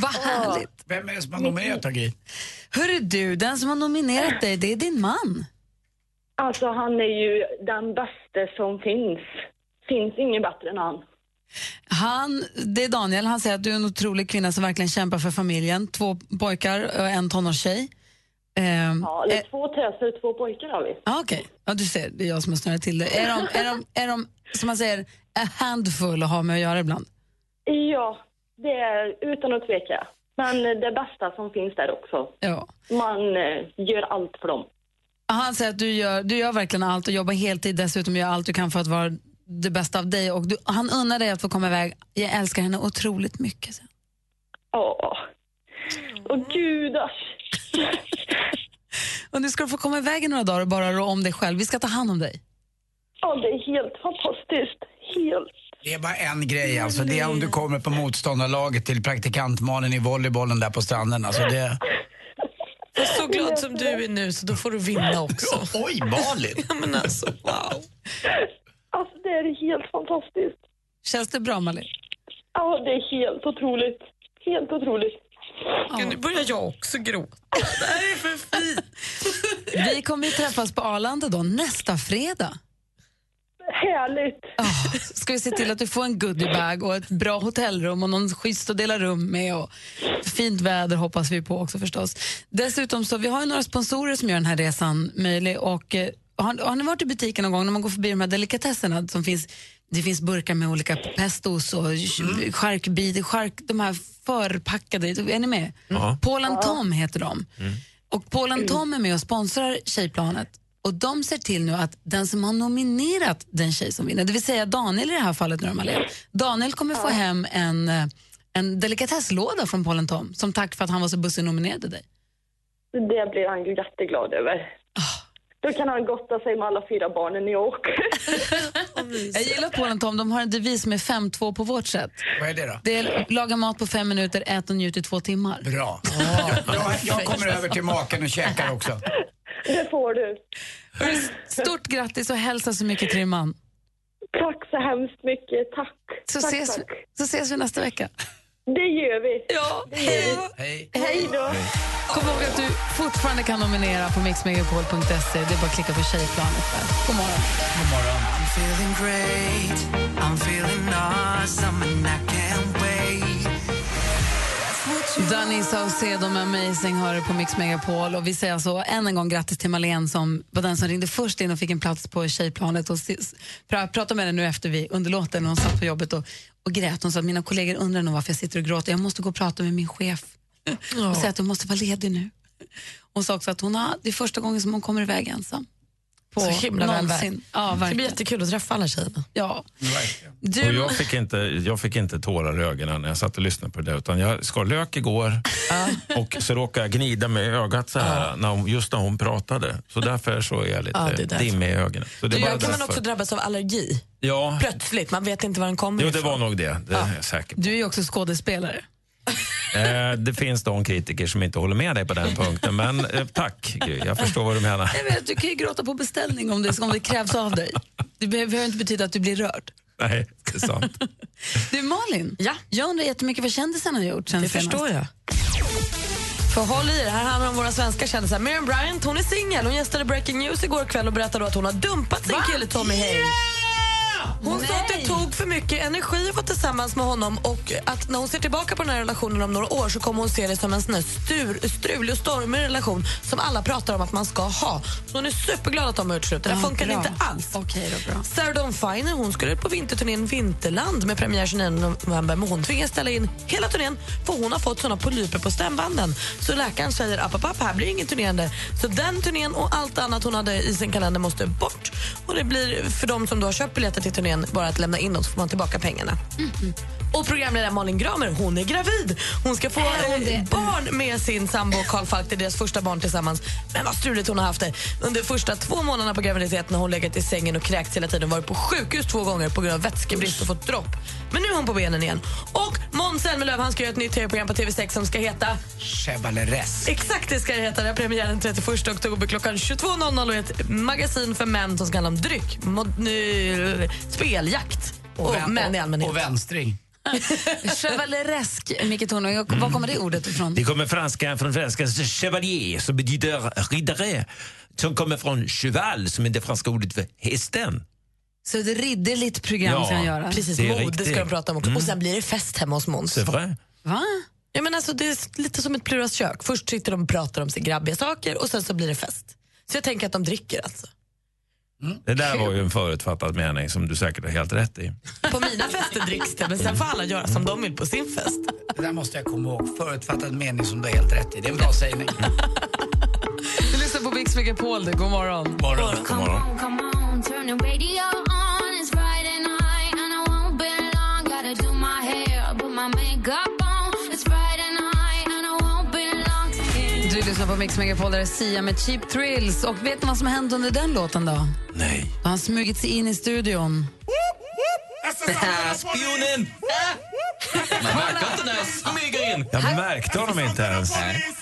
Vad härligt! Vem är det som har nominerat Gry? Hörru du, den som har nominerat dig, det är din man. Alltså han är ju den bästa som finns. Finns ingen bättre än han. Han, det är Daniel, han säger att du är en otrolig kvinna som verkligen kämpar för familjen. Två pojkar och en tonårstjej. Ehm, Ja, det är två töser, två pojkar har vi. Ja, Okej, ja, du ser, det är jag som har snurrat till det. Är de, är, de, är de, som man säger, a handful att ha med att göra ibland? Ja, det är utan att tveka. Men det bästa som finns där också. Ja. Man eh, gör allt för dem. Han säger att du gör, du gör verkligen allt och jobbar heltid, dessutom gör allt du kan för att vara det bästa av dig. Och du, han unnar dig att få komma iväg. Jag älskar henne otroligt mycket. han. Åh. Åh gudars. Och nu ska du få komma iväg i några dagar och bara rå om dig själv. Vi ska ta hand om dig. Ja, det är helt fantastiskt. Helt. Det är bara en grej alltså. Det är om du kommer på motståndarlaget till praktikantmalen i volleybollen där på stranden. Alltså det... Jag är så glad som du är nu så då får du vinna också. Oj, Malin! ja, men alltså, wow. Alltså det är helt fantastiskt. Känns det bra, Malin? Ja, det är helt otroligt. Helt otroligt. Ja. Nu börjar jag också gråta. Det här är för fint. Vi kommer ju träffas på Arlanda då nästa fredag. Härligt! Ska vi se till att du får en goodiebag och ett bra hotellrum och någon schysst att dela rum med och fint väder hoppas vi på också förstås. Dessutom så vi har ju några sponsorer som gör den här resan möjlig och eh, har, har ni varit i butiken någon gång när man går förbi de här delikatesserna som finns det finns burkar med olika pestos och mm. charkbit, chark, de här förpackade, är ni med? Ja. Paul and Tom heter de. Och Paul and Tom är med och sponsrar Tjejplanet. Och de ser till nu att den som har nominerat den tjej som vinner, det vill säga Daniel i det här fallet nu Malin. Daniel kommer få hem en, eh, en delikatesslåda från Paul and Tom som tack för att han var så bussig och nominerade dig. Det blir han jätteglad över. Då kan han gotta sig med alla fyra barnen i New York. Jag gillar and Tom, de har en devis med 5-2 på vårt sätt. Vad är det då? Det är laga mat på fem minuter, ät och njut i två timmar. Bra. Jag, jag, jag kommer över till maken och käkar också. Det får du. Stort grattis och hälsa så mycket till din man. Tack så hemskt mycket. Tack. Så, tack, ses, tack. så ses vi nästa vecka. Det gör vi. Ja, det gör vi. Hej. Hej då. Kom ihåg att du fortfarande kan nominera på mixmegapol.se. Det är bara att klicka på tjejplanet där. God morgon. God morgon. I'm feeling great. I'm feeling awesome and I can't wait. Danny Saucedo med Amazing hör du på Mix Megapol. Och vi säger alltså än en gång grattis till Malene som var den som ringde först in och fick en plats på tjejplanet. Och pratade med henne nu efter vi underlåten när hon satt på jobbet och, och grät. Hon sa att mina kollegor undrar nog varför jag sitter och gråter. Jag måste gå och prata med min chef och säga att hon måste vara ledig nu. Hon sa också att hon har, det är första gången som hon kommer iväg ensam. På Så himla någonsin. Ja, Det blir verkligen. jättekul att träffa alla tjejerna. Ja. Och jag, fick inte, jag fick inte tårar i ögonen när jag satt och lyssnade på det där, utan jag skar lök igår och så råkade jag gnida med ögat så här, när hon, just när hon pratade. Så därför så är jag lite Ja, dimmig i ögonen. Så det Du, kan man också drabbas av allergi. Ja, Plötsligt, man vet inte var den kommer jo, det ifrån. var nog det. Det är jag säker på. Du är ju också skådespelare. Eh, det finns de kritiker som inte håller med dig på den punkten, men eh, tack jag förstår vad du menar. Jag vet, du kan ju gråta på beställning om det, om det krävs av dig. Det behöver inte betyda att du blir rörd. Nej, det är sant. Du Malin, ja. jag undrar jättemycket vad kändisarna har gjort sen Det senast. förstår jag. För håll i er, här handlar det om våra svenska kändisar. Miriam Bryant hon är singel. Hon gästade Breaking News igår kväll och berättade då att hon har dumpat sin kille Tommy Haig. Hon sa att det tog för mycket energi att vara tillsammans med honom och att när hon ser tillbaka på den här relationen om några år så kommer hon se det som en sån stur, strulig och stormig relation som alla pratar om att man ska ha. Så hon är superglad att de har gjort slut. Det Ja, funkar inte alls. Okej då, bra. Sarah Dawn Finer hon skulle på vinterturnén Vinterland med premiär 29 november men hon tvingas ställa in hela turnén för hon har fått såna polyper på stämbanden. Så läkaren säger app, app, app, här blir inget turnerande. Så den turnén och allt annat hon hade i sin kalender måste bort. Och det blir för de som då har köpt biljetter till turnén bara att lämna in dem så får man tillbaka pengarna. Och programledaren Malin Gramer, hon är gravid. Hon ska få eh, barn med sin sambo Carl Falk. Det är deras första barn tillsammans. Men vad struligt hon har haft det. Under första två månaderna på graviditeten har hon legat i sängen och kräkts hela tiden. Varit på sjukhus två gånger på grund av vätskebrist och fått dropp. Men nu är hon på benen igen. Och Måns Zelmerlöw han ska göra ett nytt tv-program på TV6 som ska heta Chevaleresque. Exakt det ska det heta. Det har premiär den 31 oktober klockan 22.00 och är ett magasin för män som ska handla om dryck, mod, speljakt och, vän- män i allmänhet. Och vänstring. Chevaleresk, Micke Tornving, och var kommer det ordet ifrån? Det kommer franska, från franska chevalier som betyder riddare som kommer från cheval som är det franska ordet för hästen. Så ett ridderligt program Ja, ska han göra. Precis, Det är mode riktigt. ska de prata om också. Och sen blir det fest hemma hos Måns. Va? Ja, men alltså, det är lite som ett Pluras kök. Först sitter de och pratar om sig grabbiga saker och sen så blir det fest. Så jag tänker att de dricker alltså. Det där var ju en förutfattad mening som du säkert har helt rätt i. På mina fester dricks det men sen får alla göra som de vill på sin fest. Det där måste jag komma ihåg. Förutfattad mening som du har helt rätt i. Det är en bra sägning. Du lyssnar på Mix Megapol, god morgon. Morgon, god morgon. Come on, lyssnar på Mix Megapol, där är Sia med Cheap Thrills. Och vet ni vad som hänt under den låten då? Nej. Då har han smugit sig in i studion. Spionen! Man märker inte när jag smyger in. Jag märkte honom inte ens.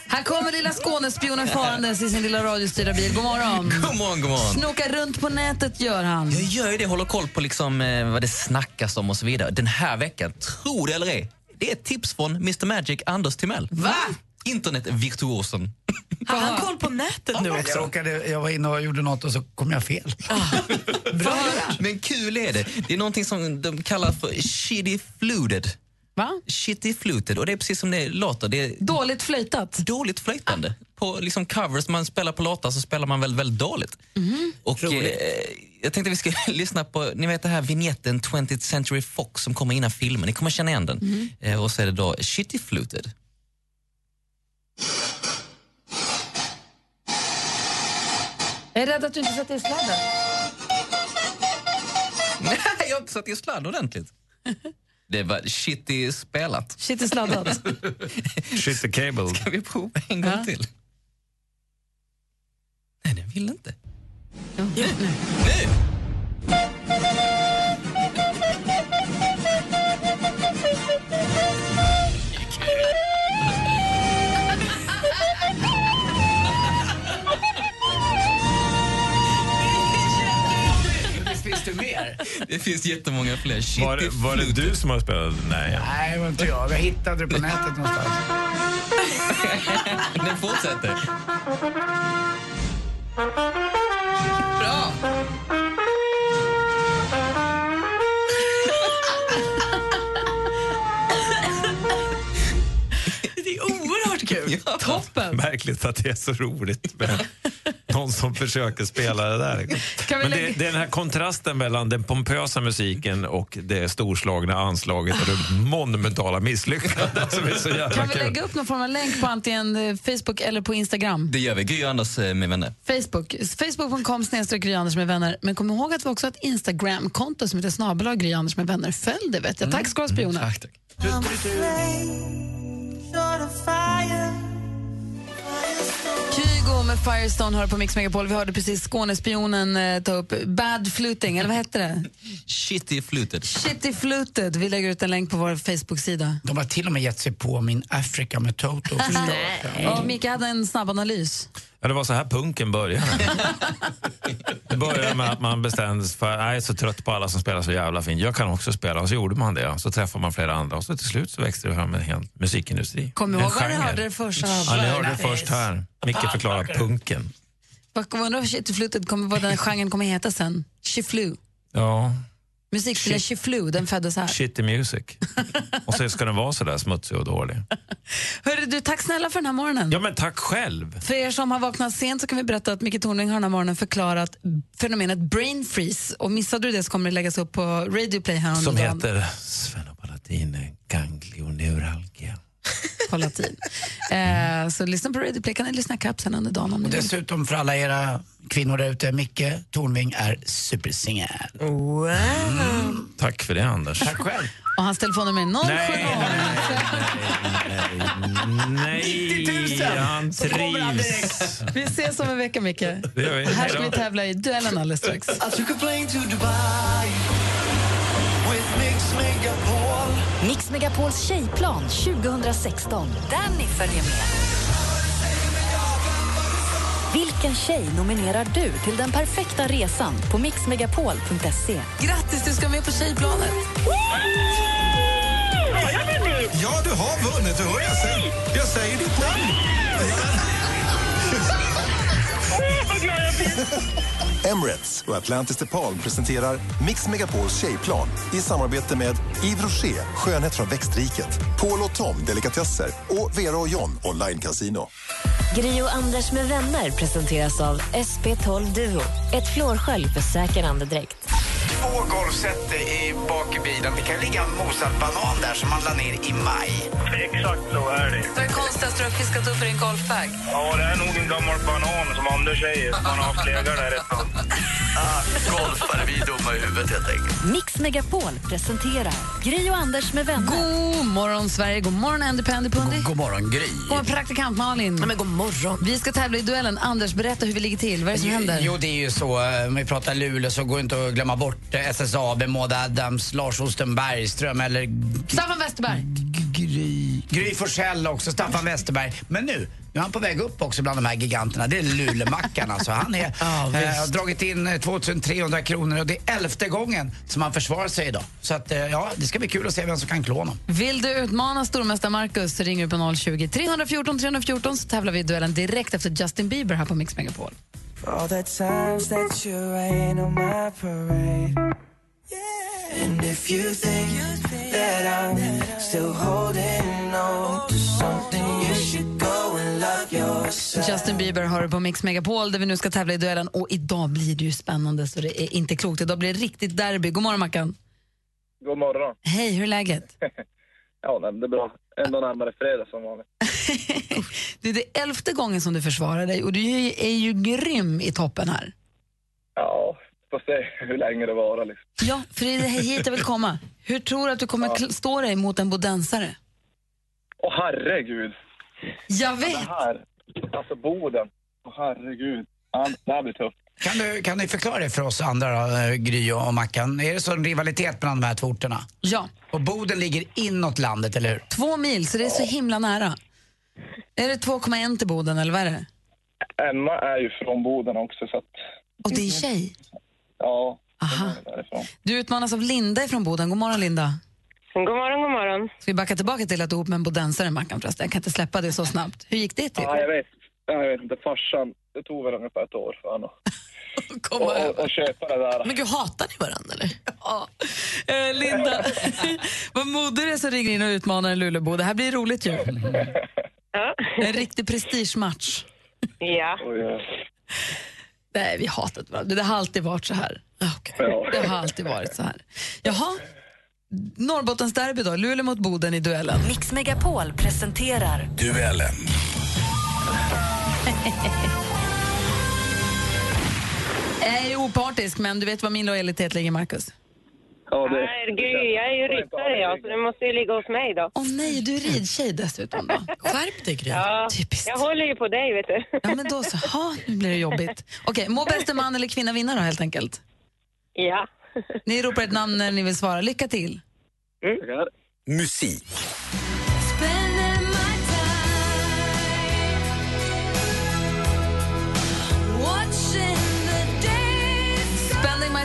Här kommer lilla Skånespionen farandes i sin lilla radiostyrda bil. God morgon. God morgon, god morgon. Snokar runt på nätet gör han. Jag gör ju det, håller koll på liksom, eh, vad det snackas om och så vidare. Den här veckan, tro det eller ej, det är ett tips från Mr Magic Anders Timell. Va? Internetvirtuosen. Har han koll på nätet nu Jag, också? råkade, jag var inne och gjorde något och så kom jag fel. Men kul är det. Det är någonting som de kallar för shitty fluted. Va? Shitty fluted. Och det är precis som det låter. Det är Dåligt flöjtat? dåligt flöjtande. På liksom covers man spelar på låtar så spelar man väldigt, väldigt dåligt. Och, eh, jag tänkte vi ska lyssna på ni vet det här vignetten 20th Century Fox som kommer innan filmen. Ni kommer känna igen den. Eh, och så är det då Shitty Fluted. Jag är rädd att du inte sätter i sladden. Nej, jag har inte satt i sladd ordentligt. Det var shitty spelat. Shit i sladdat. Shit the cable. Ska vi prova en gång till? Nej, den vill inte. Nu! Visst det mer? Det finns jättemånga fler. Shitty Var, det- var det du som har spelat? Nej. Nej, det var inte jag. Jag hittade det på nätet någonstans. Den fortsätter. Bra! Kul. Toppen! Märkligt att det är så roligt med någon som försöker spela det där. Men det, det är den här kontrasten mellan den pompösa musiken och det storslagna anslaget och det monumentala misslyckandet som är så jävla Kan vi kul. lägga upp någon form av länk på antingen eh, Facebook eller på Instagram? Det gör vi. Gry Anders eh, med vänner. Facebook. Facebook.com snedstreck Gry Anders med vänner. Men kom ihåg att vi också har ett Instagram-konto som heter snabel Gry Anders med vänner. Följ det vet jag. Tack ska du ha spioner. Tack, tack. Firestone hör på Mix Megapol. Vi hörde precis Skånespionen eh, ta upp Bad Fluting, eller vad hette det? Shitty fluted. Shitty Fluted. Vi lägger ut en länk på vår Facebook-sida. De har till och med gett sig på min Africa med Toto. Och hade en snabb analys. Ja, det var så här punken började. Det började med att man bestämde sig för jag är så trött på alla som spelar så jävla fint. Jag kan också spela. Och så gjorde man det. Så träffade man flera andra och så till slut så växte det fram en hel musikindustri. Kom ihåg var genre. hörde det först. Ja, ni hörde det först här. Micke förklarar punken. Vad undrar vad kommer, den genren kommer heta sen? Shiflu. Ja, Musikstilen Shiflu, den föddes här. shitty music. Och så ska den vara så där smutsig och dålig. Hörru, du, tack snälla för den här morgonen. Ja, men tack själv. För er som har vaknat sent så kan vi berätta att Micke Tornving har den här morgonen förklarat fenomenet brain freeze. Och missade du det så kommer det läggas upp på Radio Play här Som dagen. heter sfenopalatine ganglioneuralgia. på latin. Eh, så lyssna på Radio Play, kan ni lyssna kapp sen under dagen om ni dessutom för alla era kvinnor där ute, Micke Tornving är supersingel. Wow. Tack för det, Anders. Tack själv. Och hans telefonnummer är 070... Nej, han Så kommer han trivs. Vi ses om en vecka, Micke. Det gör vi. Här ska vi tävla i duellen alldeles strax. Mix Megapol. Mix Megapols tjejplan 2016. Danny följer med. Vilken tjej nominerar du till den perfekta resan på mixmegapol.se? Grattis, du ska med på tjejplanet. Ja, du har vunnit. Du hör jag säger. Jag säger ditt namn. Emirates och Atlantis DePaul presenterar Mix Megapols tjejplan i samarbete med Yves Rocher, skönhet från växtriket, Paul och Tom, delikatesser och Vera och John, online casino. Gri och Anders med vänner presenteras av SP12 Duo. Ett flårskölj för säker andedräkt. Två golfset i bak i bilen. Det kan ligga en mosad banan där som man la ner i maj. Exakt så är det. Vad är det konstigaste du har fiskat upp i din golfbag? Ja, det är nog en gammal banan som Anders säger. Man har haft legat där ett tag. Golfare, vi är dumma i huvudet helt enkelt. Mix Megapol presenterar Gry och Anders med vänner. God morgon, Sverige. God morgon, Andy Pandy Pundy. God morgon, Gry. God morgon, praktikant Malin. Men god morgon. Vi ska tävla i duellen. Anders, berätta hur vi ligger till. Vad är det som händer? Jo, det är ju så. eh, Om vi pratar Luleå så går det inte att glömma bort eh, SSAB, Maud Adams, Lars Osten Bergström eller Staffan Westerberg. Gry, Gry Forssell också, Staffan Westerberg. Men nu, nu är han på väg upp också bland de här giganterna. Det är Lulemackan alltså. Han är, Ja, eh, har dragit in eh, 2300 kronor och det är elfte gången som han försvarar sig idag. Så att, eh, ja, det ska bli kul att se vem som kan klå honom. Vill du utmana stormästare Marcus så ringer du på 020 314 314 så tävlar vi i duellen direkt efter Justin Bieber här på Mix Megapol. All the times that you rain on my parade. And if you think that I'm still holding on to something, you should go and love yourself. Justin Bieber har du på Mix Megapol där vi nu ska tävla i duellen och idag blir det ju spännande så det är inte klokt. Idag blir det riktigt derby. God morgon Mackan. God morgon. Hej, hur är läget? Ja, men det är bra. Ändå närmare fredag som vanligt. Det är det elfte gången som du försvarar dig och du är ju, är ju grym i toppen här. Ja, får se hur länge det varar liksom. Ja, för det är hit jag vill komma. Hur tror du att du kommer kl- stå dig mot en bodensare? Åh herregud. Jag vet. Det här, alltså Boden. Åh herregud. Ja, det här blir tufft. Kan du, kan du förklara det för oss andra då, eh, Gry och Mackan? Är det så en rivalitet mellan de här två orterna? Ja. Och Boden ligger inåt landet, eller hur? Två mil, så det är så himla nära. Är det 2,1 till Boden eller vad är det? Emma är ju från Boden också så att, Och det är tjej? Ja. Aha. Du utmanas av Linda från Boden. God morgon Linda. God morgon, god morgon. Ska vi backa tillbaka till att du ihop med en bodensare Mackan förresten? Jag kan inte släppa det så snabbt. Hur gick det till? Ja, jag vet. Ja, Jag vet inte, farsan, det tog väl ungefär ett år för honom. och, och, och köpa det där. Men gud, hatar ni varandra eller? Ja. Eh, Linda, vad modig du är som ringer in och utmanar en Lulebo. Det här blir roligt ju. En riktig prestigematch. Ja. Nej, vi hatar inte varandra. Det har alltid varit så här. Det har alltid varit så här. Jaha, Norrbottens derby då. Luleå mot Boden i duellen. Mix Megapol presenterar Duellen. Jag är opartisk, men du vet vad min lojalitet ligger, Marcus? Ja, det... Herregud, jag är ju ryttare jag, så det måste ju ligga hos mig då. Åh nej, du är ridtjej dessutom då. Skärp dig, Gry. Ja, jag håller ju på dig, vet du. Ja, men då så. Ha, nu blir det jobbigt. Okej, må bäste man eller kvinna vinna då helt enkelt. Ja. Ni ropar ett namn när ni vill svara. Lycka till. Musik.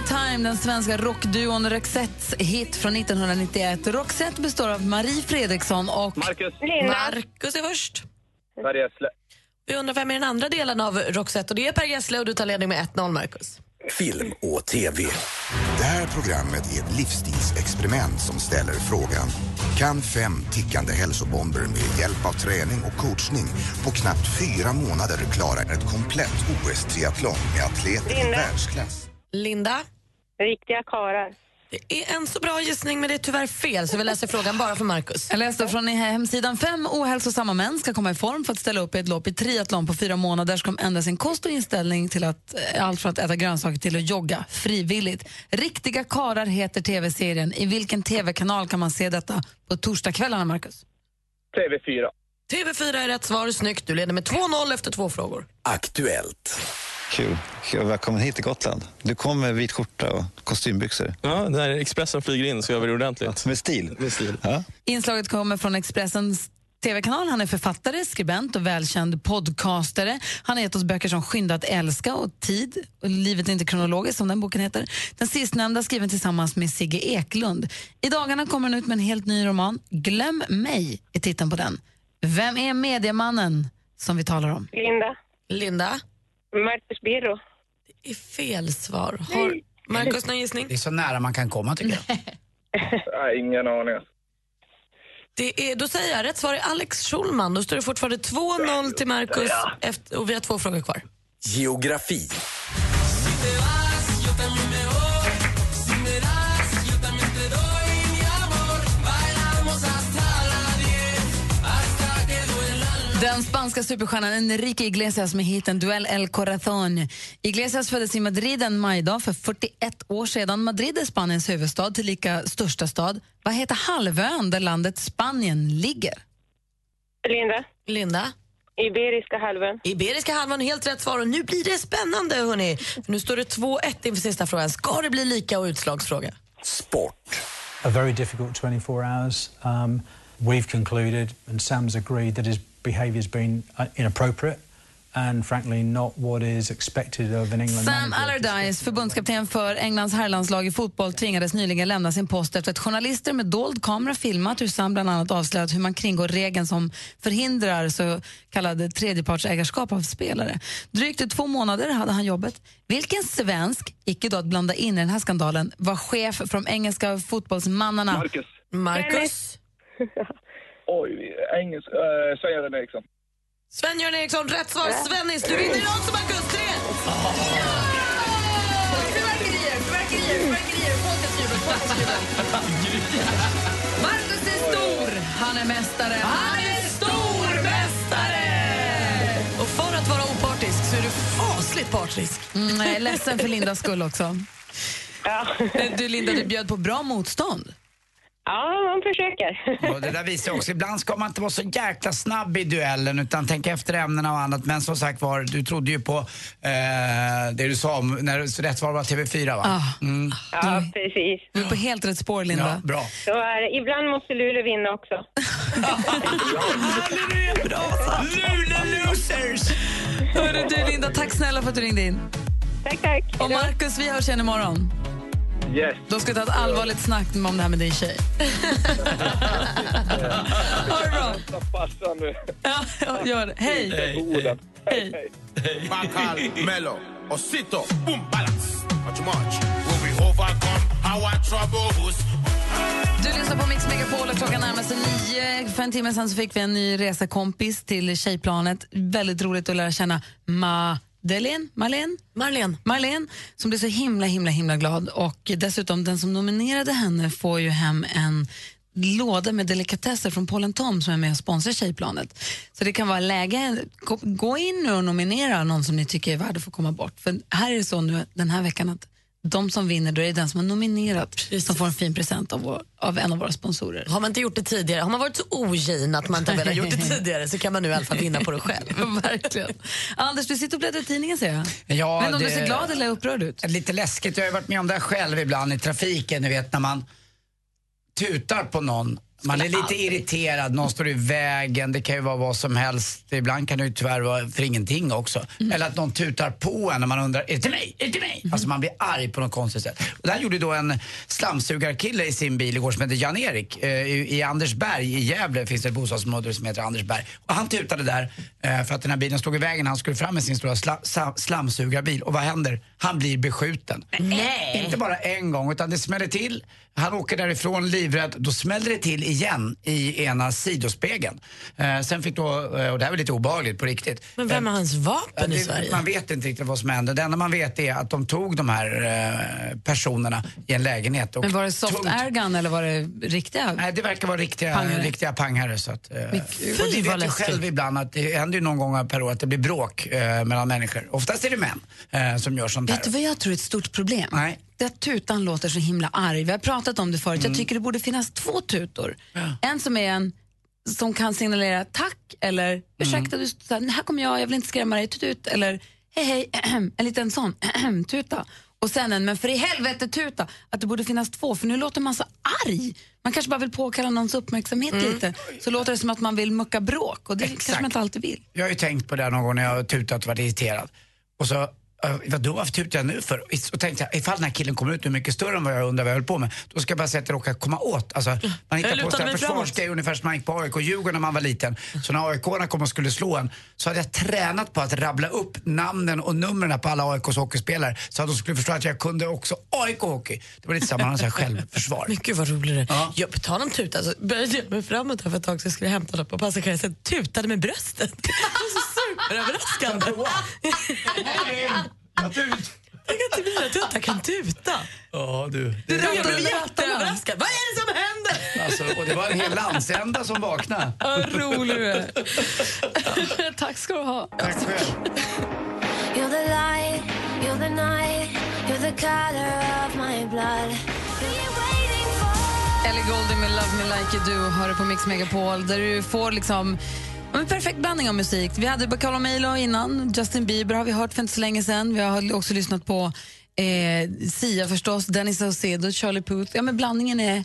My time, den svenska rockduon Roxettes hit från 1991. Roxette består av Marie Fredriksson och... Marcus. Marcus är först. Per Gessle. Vi undrar vem är den andra delen av Roxette och det är Per Gessle och du tar ledning med 1-0 Marcus. Film och TV. Det här programmet är ett livsstilsexperiment som ställer frågan Kan fem tickande hälsobomber med hjälp av träning och coachning på knappt fyra månader klara ett komplett OS-triathlon med atleter i världsklass? Linda? Riktiga karar. Det är en så bra gissning men det är tyvärr fel så vi läser frågan bara för Marcus. Jag läste från hemsidan fem ohälsosamma män ska komma i form för att ställa upp i ett lopp i triathlon på fyra månader. Ska de ändra sin kost och inställning till att, eh, allt från att äta grönsaker till att jogga frivilligt. Riktiga karar heter tv-serien. I vilken tv-kanal kan man se detta på torsdagskvällarna, Marcus? TV4. TV4 är rätt svar, snyggt. Du leder med 2-0 efter två frågor. Aktuellt. Kul. Kul. Välkommen hit till Gotland. Du kom med vit skjorta och kostymbyxor. Ja, när Expressen flyger in så gör vi det ordentligt. Med stil. Med stil. Ja. Inslaget kommer från Expressens tv-kanal. Han är författare, skribent och välkänd podcastare. Han har gett oss böcker som Skynda att älska och Tid och Livet är inte kronologiskt som den boken heter. Den sistnämnda skriven tillsammans med Sigge Eklund. I dagarna kommer han ut med en helt ny roman. Glöm mig är titeln på den. Vem är mediemannen som vi talar om? Linda. Linda? Marcus Birro. Det är fel svar. Har Marcus någon gissning? Det är så nära man kan komma tycker jag. Nej, ingen aning. Det är, då säger jag rätt svar är Alex Schulman. Då står det fortfarande 2-0 till Marcus efter, och vi har två frågor kvar. Geografi. Den spanska superstjärnan Enrique Iglesias med hiten Duell El Corazón. Iglesias föddes i Madrid en majdag för 41 år sedan. Madrid är Spaniens huvudstad, tillika största stad. Vad heter halvön där landet Spanien ligger? Linda. Linda? Iberiska halvön. Iberiska halvön, helt rätt svar. Och nu blir det spännande, hörni. För nu står det 2-1 inför sista frågan. Ska det bli lika och utslagsfråga? Sport. a very difficult 24 hours. Um, we've concluded, and Sam's agreed, that his behaviour has been uh, inappropriate and frankly not what is expected of an England Sam. Allardyce, förbundskapten för Englands herrlandslag i fotboll, tvingades nyligen lämna sin post efter att journalister med dold kamera filmat hur Sam bland annat avslöjat hur man kringgår regeln som förhindrar så kallade tredjepartsägarskap av spelare. Drygt två månader hade han jobbet. Vilken svensk, icke då att blanda in i den här skandalen, var chef för de engelska fotbollsmannarna? Marcus. Marcus. Oj, engelsk... Uh, Sven-Göran Eriksson. Sven-Göran Eriksson, rätt svar. Svennis, du vinner också Marcus 3! Fyrverkerier, fyrverkerier, fyrverkerier, folkets jubel, folkets jubel. Marcus är stor, han är mästare. Han är stormästare! Och för att vara opartisk så är du fasligt partisk. Mm, jag är ledsen för Lindas skull också. Du Linda, du bjöd på bra motstånd. Ja, man försöker. Och det där visar också, ibland ska man inte vara så jäkla snabb i duellen utan tänka efter ämnena och annat. Men som sagt var, du trodde ju på eh, det du sa om, när så rätt svar var TV4 va? Ah. Mm. Ja, precis. Du är på helt rätt spår, Linda. Ja, bra. Så är det. Ibland måste Luleå vinna också. Luleå losers! Hörru, du Linda, tack snälla för att du ringde in. Tack, tack. Och Marcus, vi hörs igen imorgon. Yes. Då ska vi ta ett allvarligt snack om det här med din tjej. ha det bra. Farsan nu. Ja, gör det. Hej. Hej. Mello, Osito, boom, balance. Too much. Will we overcome our troubles? Du lyssnar på Mix Megapol och klockan närmar sig nio. För en timme sen så fick vi en ny resekompis till tjejplanet. Väldigt roligt att lära känna Madeleine, Marlene? Marlene. Marlene, som blev så himla, himla, himla glad. Och dessutom, den som nominerade henne får ju hem en låda med delikatesser från Paul Tom som är med och sponsrar Tjejplanet. Så det kan vara läge, gå in nu och nominera någon som ni tycker är värd att få komma bort. För här är det så nu den här veckan att de som vinner, då är det den som har nominerat som får en fin present av, vår, av en av våra sponsorer. Har man inte gjort det tidigare, har man varit så ogin att man inte har gjort det tidigare så kan man nu i alla fall vinna på det själv. Verkligen. Anders, du sitter och bläddrar i tidningen ser jag. Ja, Men om du det- ser glad eller upprörd ut? Lite läskigt, jag har ju varit med om det här själv ibland i trafiken, ni vet när man tutar på någon. Man är lite irriterad, någon står i vägen, det kan ju vara vad som helst. Ibland kan det ju tyvärr vara för ingenting också. Eller att någon tutar på en och man undrar, är det till mig? Är det till mig? Alltså man blir arg på något konstigt sätt. Och det här gjorde då en slamsugarkille i sin bil igår som heter Jan-Erik. Eh, i, Andersberg i Gävle finns det ett bostadsområde som heter Andersberg. Och han tutade där eh, för att den här bilen stod i vägen. Han skulle fram med sin stora sla, sa, slamsugarbil. Och vad händer? Han blir beskjuten. Nej. Inte bara en gång utan det smäller till. Han åker därifrån livrädd. Då smäller det till igen i ena sidospegeln. Eh, sen fick då, eh, och det här var lite obehagligt på riktigt. Men vem har hans vapen Ja, i det- Sverige? Man vet inte riktigt vad som hände. Det enda man vet är att de tog de här eh, personerna i en lägenhet. Men var det soft tungt- airgun eller var det riktiga? Nej, det verkar vara riktiga Pangare. riktiga pangare. Så att, eh, Men gud, och det vet läskigt. själv ibland att det händer ju någon gång per år att det blir bråk eh, mellan människor. Oftast är det män eh, som gör sånt här. Vet du vad jag tror är ett stort problem? Nej. Att tutan låter så himla arg. Vi har pratat om det förut. Mm. Jag tycker det borde finnas två tutor. En som är en som kan signalera tack eller ursäkta, du, så här, här kommer jag, jag vill inte skrämma dig, tut, ut, eller hej hej, en liten sån tuta. Och sen en, men för i helvete tuta, att det borde finnas två, för nu låter man så arg. Man kanske bara vill påkalla någons uppmärksamhet Mm. lite. Så låter det som att man vill mucka bråk och det kanske man inte alltid vill. Jag har ju tänkt på det någon gång när jag har tutat och varit irriterad. Och så, uh, vadå varför tutar jag nu för? Och tänkte jag, ifall den här killen kommer ut nu mycket större än vad jag undrar vad jag höll på med, då ska jag bara säga att det råkar komma åt. Alltså, man Jag hittar på mig försvarsgrejer ungefär som man gick på AIK och Djurgården när man var liten. Så när AIK kom och skulle slå en så hade jag tränat på att rabbla upp namnen och numren på alla AIKs hockeyspelare så att de skulle förstå att jag kunde också AIK-hockey. Det var lite samma, så här självförsvar. Men gud vad roligt det är. Jag, på tal om tuta så började jag mig framåt här för ett tag så jag skulle hämta något på jag tutade med bröstet. Det superöverraskande. Tänk att det blir att tuttar kan tuta. Ja du. Det jag blev jätteöverraskad. Vad är det som händer? Alltså, och det var en hel landsända som vaknade. Vad rolig du är. Tack ska du ha. Tack själv. You're the light, you're the night, you're the color of my blood. Ellie Goulding med Love Me Like You Do hör du på Mix Megapol där du får liksom en perfekt blandning av musik. Vi hade Bacalo Milo innan, Justin Bieber har vi hört för inte så länge sedan. Vi har också lyssnat på eh, Sia förstås, Dennis Saucedo, Charlie Puth. Ja, men blandningen är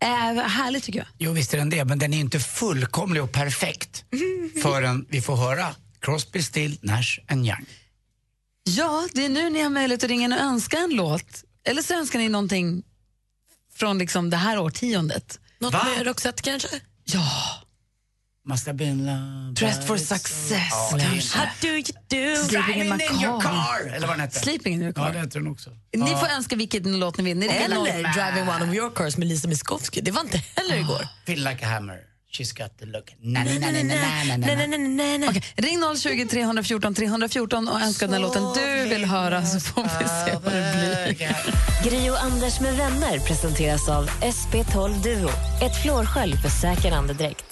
är härlig tycker jag. Jo, visst är den det, men den är inte fullkomlig och perfekt förrän vi får höra Crosby, Still, Nash and Young. Ja, det är nu ni har möjlighet att ringa in och önska en låt. Eller så önskar ni någonting från liksom det här årtiondet. Något Va? med Roxette kanske? Ja. Must have been love. Dressed for success, kanske. How do you do? Sleeping in in your car. Eller vad den hette. Sleeping in your Ja, car. det heter den också. Ni Ja. får önska vilken låt ni vill. Eller Driving one of your cars med Lisa Miskovsky. Det var inte heller igår. Feel like a hammer. She's got the look. Na, na, na, na, na, na, na. Okej, ring 020 314 314 och önska den låten du vill höra så får vi se vad det blir. Gri och Anders med vänner presenteras av SP12 Duo. Ett flårskölj för säker andedräkt.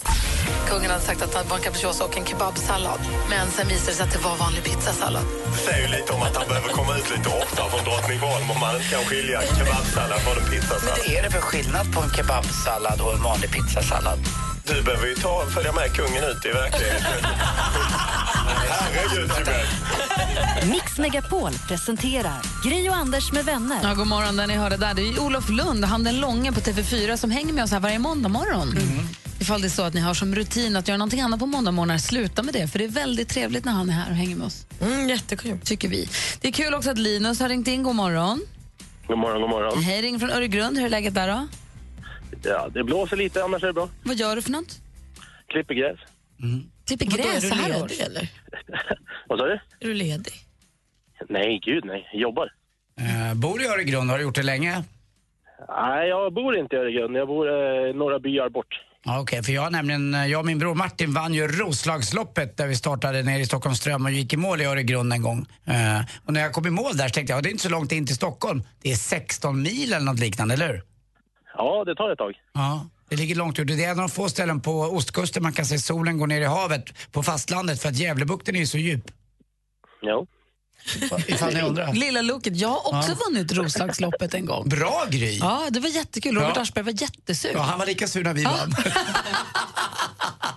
Kungen hade sagt att han var en capricciosa och en kebabsallad. Men sen visade det sig att det var vanlig pizzasallad. Det säger ju lite om att han behöver komma ut lite oftare från Drottningholm om man inte kan skilja kebabsallad från en pizzasallad. Vad är det för skillnad på en kebabsallad och en vanlig pizzasallad? Du behöver ju ta, följa med kungen ut i verkligheten. Herregud. Mix Megapol presenterar Gri och Anders med vänner. Ja, god morgon, där ni hörde där. Det är Olof Lund, han den långe på TV4 som hänger med oss här varje måndag morgon. Ifall det är så att ni har som rutin att göra någonting annat på måndag morgnar, sluta med det. För det är väldigt trevligt när han är här och hänger med oss. Mm, jättekul. Tycker vi. Det är kul också att Linus har ringt in. God morgon. God morgon, god morgon. Hej, ring från Öregrund. Hur är läget där då? Ja, det blåser lite, annars är det bra. Vad gör du för något? Klipper gräs. Klipper Vadå, är gräs du så här ledig, eller? Vad sa du? Är du ledig? Nej, gud nej. Jag jobbar. Eh, bor i Öregrund, har du gjort det länge? Nej, jag bor inte i Öregrund. Jag bor eh, några byar bort. Ja, Okej, för jag nämligen, eh, jag och min bror Martin vann ju Roslagsloppet där vi startade nere i Stockholms ström och gick i mål i Öregrund en gång. Eh, och när jag kom i mål där så tänkte jag, ja, det är inte så långt in till Stockholm. Det är 16 mil eller något liknande, eller hur? Ja, det tar ett tag. Ja, det ligger långt ut. Det är en av de få ställen på ostkusten man kan se solen gå ner i havet på fastlandet för att Gävlebukten är ju så djup. Jo. Ifall ni undrar. Lilla Loket, jag har också Ja. vunnit Roslagsloppet en gång. Bra Gry! Ja, det var jättekul. Robert Ja. Aschberg var jättesur. Ja, han var lika sur när vi vann.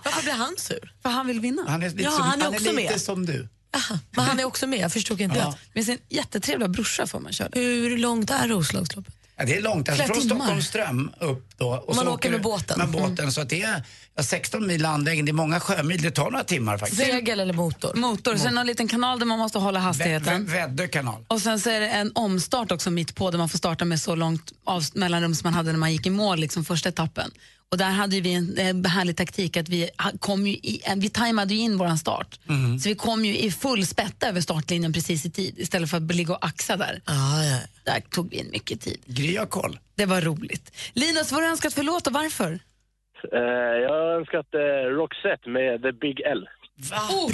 Varför blir han sur? För han vill vinna. Han är lite, Ja, som, han är han är också lite med. som du. Aha, men han är också med, jag förstod inte. Ja. Med sin jättetrevliga brorsa får man köra. Hur långt är Roslagsloppet? Ja, det är långt, alltså från timmar. Stockholms ström upp då. Och Man så åker med båten. Med båten, så att det är ja, 16 mil landvägen, det är många sjömil, det tar några timmar faktiskt. Segel eller motor? Motor, sen någon liten kanal där man måste hålla hastigheten. Vä- Väddö kanal. Och sen så är det en omstart också mitt på där man får starta med så långt mellanrum som man hade när man gick i mål, liksom första etappen. Och där hade vi en härlig taktik att vi, kom ju i, vi tajmade ju in våran start. Mhm. Så vi kom ju i full spett över startlinjen precis i tid istället för att ligga och axa där. Ah, ja. Där tog vi in mycket tid. Gry har koll. Det var roligt. Linus, vad har du önskat för låt och varför? Eh, jag har önskat eh, Roxette med The Big L.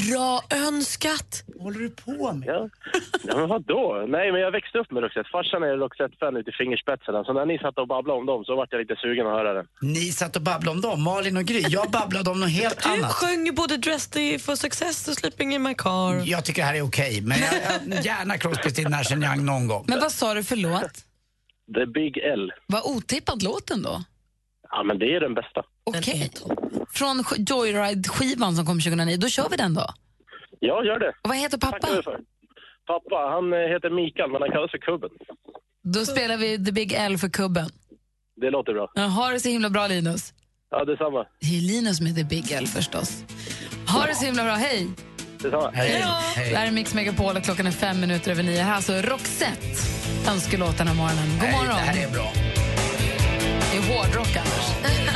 Bra önskat! Vad håller du på med? Ja. ja, men vadå? Nej, men jag växte upp med Roxette. Farsan är Roxette-fan ut i fingerspetsarna. Så när ni satt och babblade om dem så vart jag lite sugen att höra den. Ni satt och babblade om dem, Malin och Gry. Jag babblade om något helt Du annat. sjöng ju både Dressed for Success och Sleeping in my car. Jag tycker det här är okej, men jag, jag, gärna Crosby, Still, Nash Young någon gång. Men vad sa du för låt? The Big L. Vad otippad låten då? Ja, men det är den bästa. Okej. Från sk- Joyride-skivan som kom 2009, då kör vi den då. Ja, gör det. Och vad heter pappa? Pappa, han eh, heter Mikael, men han kallas för Kubben. Då spelar vi The Big L för kubben. Det låter bra. Ja, ha det så himla bra Linus. Ja, detsamma. Det är Linus är The Big L förstås. Ha det så himla bra, hej! Detsamma. Hej då! Det här är Mix Megapol och klockan är fem minuter över nio. Här är alltså Roxette, önskelåt den här morgonen. God Nej, morgon! det här är bra. Det är hårdrock, Anders. Eh,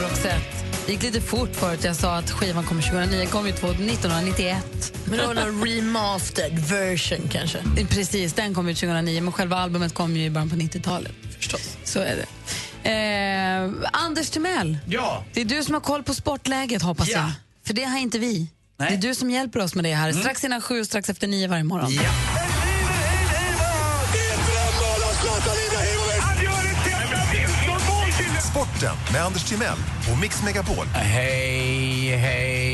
Roxette. Det gick lite fort förut. Jag sa att skivan kom 2009, kom ju två- 1991. Men det var någon remastered version kanske? Precis, den kom ju 2009, men själva albumet kom ju i början på 90-talet. Så är det. Eh, Anders Timell, Ja. det är du som har koll på sportläget hoppas Ja. jag. För det har inte vi. Nej. Mm. Det är du som hjälper oss med det här. Strax innan sju och strax efter nio varje morgon. Ja. Sport Sporten med Anders Timell och Mix Megapol. Hej, hej.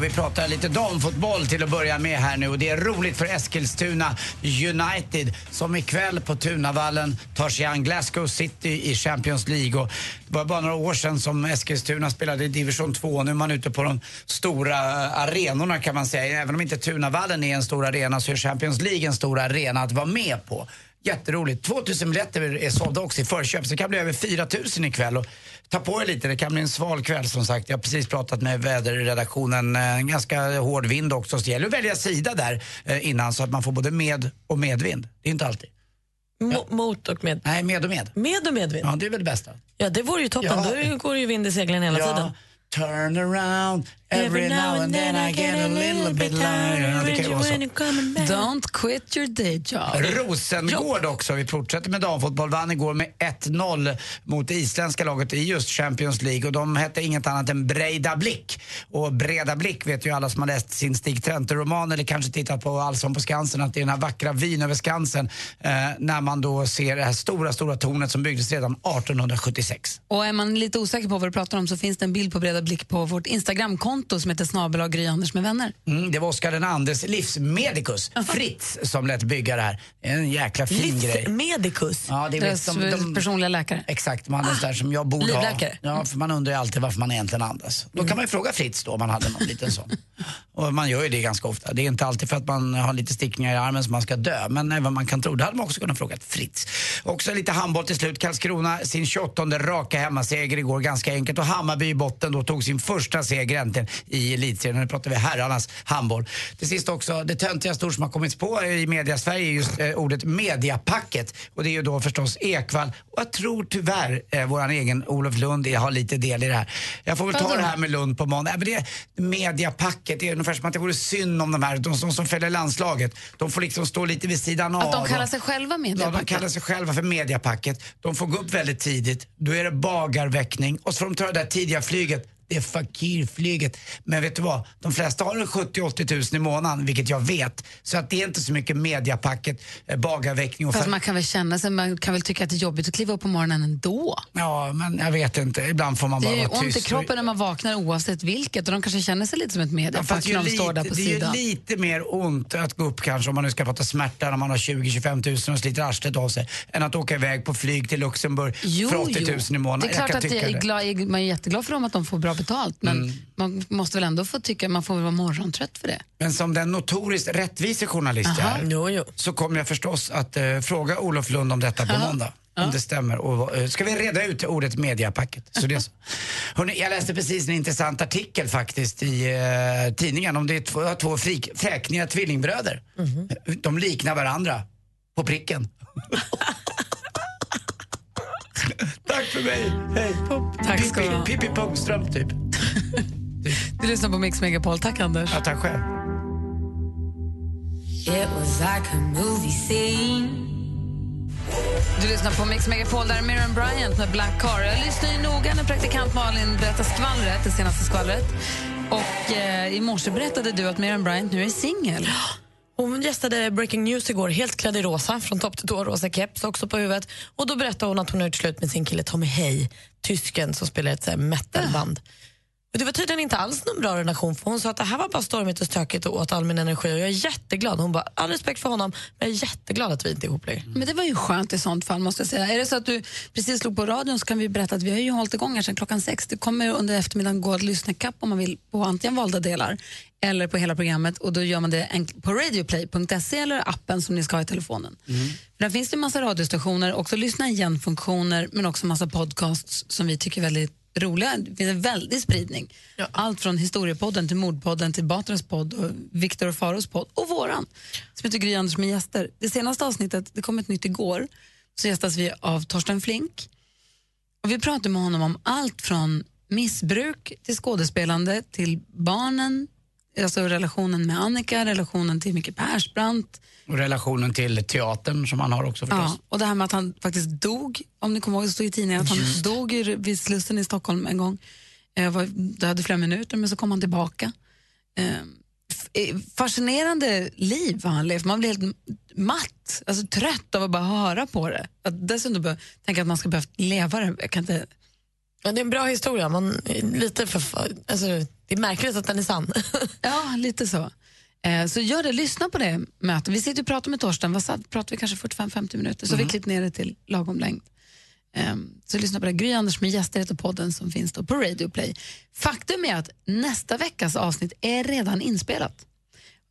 Och vi pratar lite damfotboll till att börja med här nu. Och det är roligt för Eskilstuna United som ikväll på Tunavallen tar sig an Glasgow City i Champions League. Och det var bara några år sedan som Eskilstuna spelade i division 2. Nu är man ute på de stora eh, arenorna kan man säga. Även om inte Tunavallen är en stor arena så är Champions League en stor arena att vara med på. Jätteroligt. 2000 biljetter är sålda också i förköp så det kan bli över 4000 ikväll. Och ta på er lite, det kan bli en sval kväll som sagt. Jag har precis pratat med väderredaktionen. Eh, En ganska hård vind också. Så det gäller att välja sida där eh, innan så att man får både med och medvind. Det är inte alltid. Mot och med? Nej, med och med. Med och medvind? Ja, det är väl det bästa. Ja, det vore ju toppen. Ja. Då går det ju vind i seglen hela Ja. tiden. Turn around every now and then I get a little bit lighter. Det kan ju vara så. Don't quit your day job. Rosengård också. Vi fortsätter med damfotboll. Vann igår med 1-0 mot det isländska laget i just Champions League. Och de hette inget annat än Breida Blick. Och Breda Blick vet ju alla som har läst sin Stig Trente-roman eller kanske tittat på Allsång på Skansen att det är den här vackra vyn över Skansen eh, när man då ser det här stora, stora tornet som byggdes redan 1876. Och är man lite osäker på vad du pratar om så finns det en bild på Breda Blick på vårt Instagramkonto som heter snabel Gry Anders med vänner. Mm, det var Oscar den andres livsmedikus, Fritz, som lät bygga det här. En jäkla fin grej. Livsmedikus? Ja, det är Deras personliga läkare. Exakt, man är där som jag borde Livläkare. ha. Ja, för man undrar ju alltid varför man egentligen andas. Då kan man ju fråga Fritz då om man hade någon liten sån. Och man gör ju det ganska ofta. Det är inte alltid för att man har lite stickningar i armen som man ska dö. Men även man kan tro, det hade man också kunnat fråga Fritz. Också lite handboll till slut. Karlskrona sin 28 raka hemmaseger igår, ganska enkelt. Och Hammarby i botten då tog sin första seger äntligen i elitserien. Nu pratar vi herrarnas handboll. Till sist också, det töntigaste ord som har kommit på i media-Sverige är just eh, ordet mediapacket. Och det är ju då förstås Ekvall. Och jag tror tyvärr eh, våran egen Olof Lund har lite del i det här. Jag får väl ta det här med Lund på måndag. Men det är mediapacket, det är ungefär som att det vore synd om de här, de som, som följer landslaget. De får liksom stå lite vid sidan av. Att de kallar sig själva Ja, de mediapacket. kallar sig själva för mediapacket. De får gå upp väldigt tidigt. Då är det bagarväckning och så får de ta det där tidiga flyget. Det är fakirflyget. Men vet du vad? De flesta har en 70-80 tusen i månaden, vilket jag vet. Så att det är inte så mycket mediapacket, eh, bagarväckning och... Fast fa- man kan väl känna sig, man kan väl tycka att det är jobbigt att kliva upp på morgonen ändå. Ja, men jag vet inte. Ibland får man Det bara är ju vara ont i tyst. kroppen när man vaknar oavsett vilket och de kanske känner sig lite som ett Ja, mediapack fast när de står där på det är sidan. ju lite mer ont att gå upp kanske om man nu ska prata smärta när man har 20-25 tusen och sliter arslet av sig än att åka iväg på flyg till Luxemburg för 80 000 i månaden. Det är klart att är, det. glad, man är jätteglad för dem att de får bra betalt men Mm. man måste väl ändå få tycka man får väl vara morgontrött för det. Men som den notoriskt rättvise journalist jag Aha. är så kommer jag förstås att eh, fråga Olof Lund om detta på måndag. Om det stämmer. Och, eh, ska vi reda ut ordet mediapacket? Så det är så. Hörrni, jag läste precis en intressant artikel faktiskt i eh, tidningen om det är två, två frik, fräkniga tvillingbröder. De liknar varandra på pricken. Tack för mig. Hej. Tack ska du ha. Pippi Pungström typ. Du lyssnar på Mix Megapol. Tack Anders. Ja, tack själv. It was like a movie scene. Du lyssnar på Mix Megapol, där är Miriam Bryant med Black Car. Jag lyssnar ju noga när praktikant Malin berättar skvallret, det senaste skvallret. Och eh, i morse berättade du att Miriam Bryant nu är singel. Hon gästade Breaking News igår, helt klädd i rosa, från topp till tå, rosa keps också på huvudet. Och då berättade hon att hon har gjort slut med sin kille Tommy Hay, tysken som spelar ett metalband. Och det var tydligen inte alls någon bra relation för hon sa att det här var bara stormigt och stökigt och åt all min energi och jag är jätteglad. Hon bara, all respekt för honom men jag är jätteglad att vi inte är ihop längre. Men det var ju skönt i sånt fall måste jag säga. Är det så att du precis slog på radion så kan vi berätta att vi har ju hållit igång här sedan klockan sex. Det kommer under eftermiddagen gå att lyssna kapp om man vill på antingen valda delar eller på hela programmet och då gör man det på radioplay.se eller appen som ni ska ha i telefonen. För där finns det en massa radiostationer, också lyssna igen-funktioner men också massa podcasts som vi tycker är väldigt roliga. Det finns en väldig spridning. Allt från historiepodden till mordpodden till Batras podd och Viktor och Faros podd och våran som heter Gry Anders med gäster. Det senaste avsnittet, det kom ett nytt igår, så gästas vi av Torsten Flink. Och vi pratar med honom om allt från missbruk till skådespelande till barnen, alltså relationen med Annika, relationen till Micke Persbrandt, Och relationen till teatern som han har också förstås. Ja, och det här med att han faktiskt dog, om ni kommer ihåg, det stod i tidningen att han Just. dog i- vid Slussen i Stockholm en gång. Eh, var, det hade flera minuter, men så kom han tillbaka. Eh, f- eh, fascinerande liv har han levt. Man blir helt matt, alltså trött av att bara höra på det. Att dessutom bör, tänka att man ska behöva leva det. Jag kan inte, Ja, det är en bra historia. Man, är lite för, alltså, det är märkligt att den är sann. Ja, lite så. Eh, så gör det, lyssna på det mötet. Vi sitter och pratar med Torsten, vad satt, pratar vi kanske 45-50 minuter, så Mm. vi klippt ner det till lagom längd. Eh, så lyssna på det. Gry Anders med gäster heter podden som finns då på Radio Play. Faktum är att nästa veckas avsnitt är redan inspelat.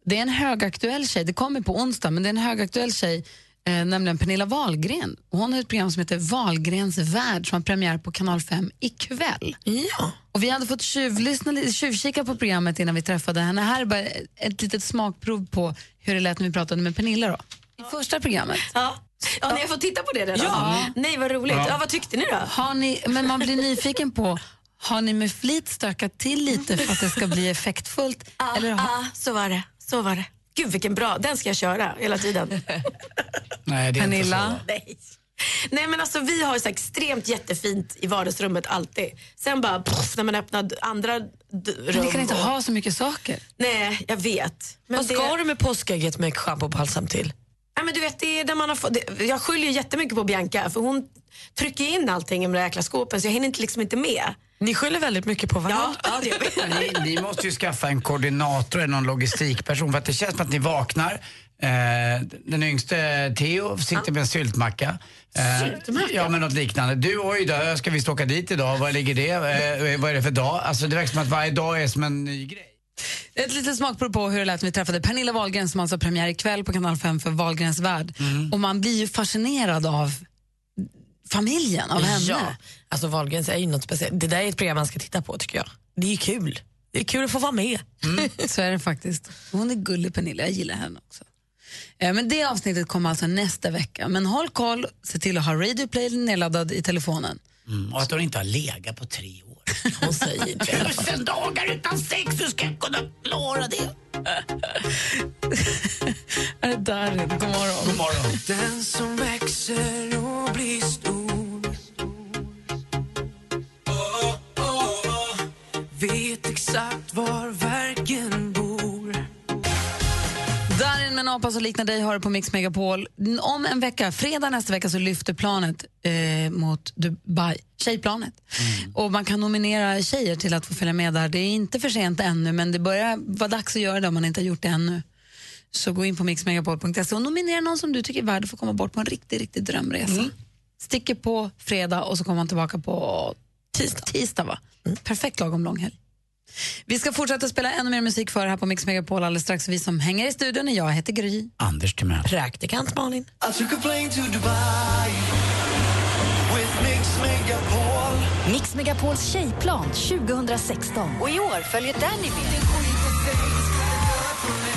Det är en högaktuell tjej, det kommer på onsdag, men det är en högaktuell tjej, eh, nämligen Pernilla Wahlgren. Och Hon har ett program som heter Wahlgrens värld som har premiär på kanal 5 ikväll. Ja. Och vi hade fått tjuvlyssna, tjuvkika på programmet innan vi träffade henne. Här är bara ett litet smakprov på hur det lät när vi pratade med Pernilla. Då. I första programmet. Ja. Ja, ni har fått titta på det redan? Ja. Nej, vad roligt. Ja. Ja. vad tyckte ni då? Har ni, men man blir nyfiken på, har ni med flit stökat till lite för att det ska bli effektfullt? Ja, eller har, ja, så var det. Så var det. Gud, vilken bra. Den ska jag köra hela tiden. Nej, det är Pernilla? inte så. Nej. Nej men alltså vi har så extremt jättefint i vardagsrummet alltid. Sen bara pff, när man öppnar andra rum. men ni kan inte och... ha så mycket saker. Nej, jag vet. Men Vad ska du med påskägget med schampo och balsam till? Ja, men du vet, det är där man har fått, det, jag skyller ju jättemycket på Bianca för hon trycker in allting i de där jäkla skåpen så jag hinner inte, liksom inte med. Ni skyller väldigt mycket på varandra. Ja, ja Ni, ni måste ju skaffa en koordinator eller någon logistikperson för att det känns som att ni vaknar. Eh, den yngste Theo sitter med en syltmacka. Eh, Syltmacka? Ja, men något liknande. Du, oj då, ska vi åka dit idag? Var ligger det? Eh, vad är det för dag? Alltså det verkar som att varje dag är som en ny grej. Ett litet smakprov på hur det lät när vi träffade Pernilla Wahlgren som alltså har premiär ikväll på kanal 5 för Wahlgrens värld. Och man blir ju fascinerad av familjen, av henne. Ja, alltså Wahlgrens är ju något speciellt. Det där är ett program man ska titta på tycker jag. Det är kul. Det är kul att få vara med. Så är det faktiskt. Hon är gullig Pernilla, jag gillar henne också. Eh, Men det avsnittet kommer alltså nästa vecka. Men håll koll, se till att ha Radio Play nedladdad i telefonen. Mm, och att hon inte har legat på tre år. Hon säger det. Tusen dagar utan sex, hur ska jag kunna klara det? Är det Darin? God morgon. God morgon. Den som växer och blir stor oh, oh, oh, Vet exakt var verken bor Darin med en apa som liknar dig har du på Mix Megapol. Om en vecka, fredag nästa vecka, så lyfter planet eh, mot Dubai, tjejplanet. Och man kan nominera tjejer till att få följa med där. Det är inte för sent ännu, men det börjar vara dags att göra det om man inte har gjort det ännu. Så gå in på mixmegapol.se och nominera någon som du tycker är värd att få komma bort på en riktig, riktig drömresa. Sticker på fredag och så kommer man tillbaka på tisdag. tisdag va? Perfekt lagom lång helg. Vi ska fortsätta spela ännu mer musik för här på Mix Megapol alldeles strax. Vi som hänger i studion är jag, heter Gry. Anders Timell. Praktikant Malin. Mix Megapol Mix Megapols tjejplan 2016. Och i år följer Danny med.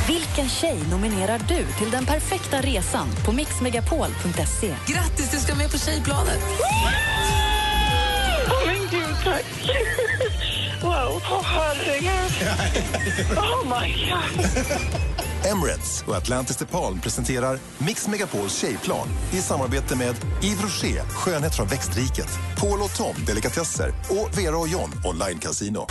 Vilken tjej nominerar du till den perfekta resan på mixmegapol.se? Grattis, du ska med på tjejplanet! Åh men gud, tack. Wow, åh herregud. Oh my god. Emirates och Atlantis DePaul presenterar Mix Megapols tjejplan i samarbete med Yves Rocher, skönhet från växtriket, Paul och Tom, delikatesser och Vera och John, online casino.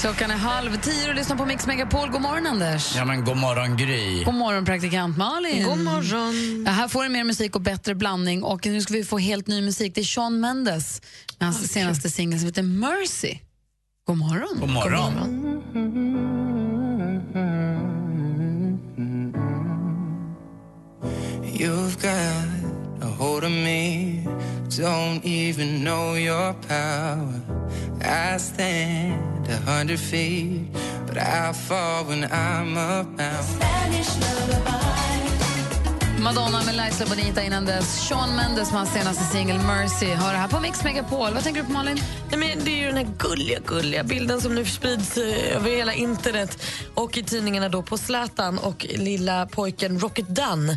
Klockan är halv tio och lyssnar på Mix Megapol. God morgon, Anders. Ja men god morgon Gry. God morgon, praktikant Malin. God morgon. Ja, här får du mer musik och bättre blandning. Och Nu ska vi få helt ny musik. Det är Sean Mendes med hans senaste singel som heter Mercy. God morgon. God morgon. You've got a hold of me Don't even know your power I stand a hundred feet But I fall when I'm about Madonna med Liza Bonita innan dess. Sean Mendes med hans senaste singel Mercy. Har det här på Mix Megapol. Vad tänker du på, Malin? Nej, men det är ju den här gulliga, gulliga bilden som nu sprids eh, över hela internet och i tidningarna då på Zlatan och lilla pojken Rocket Dunn.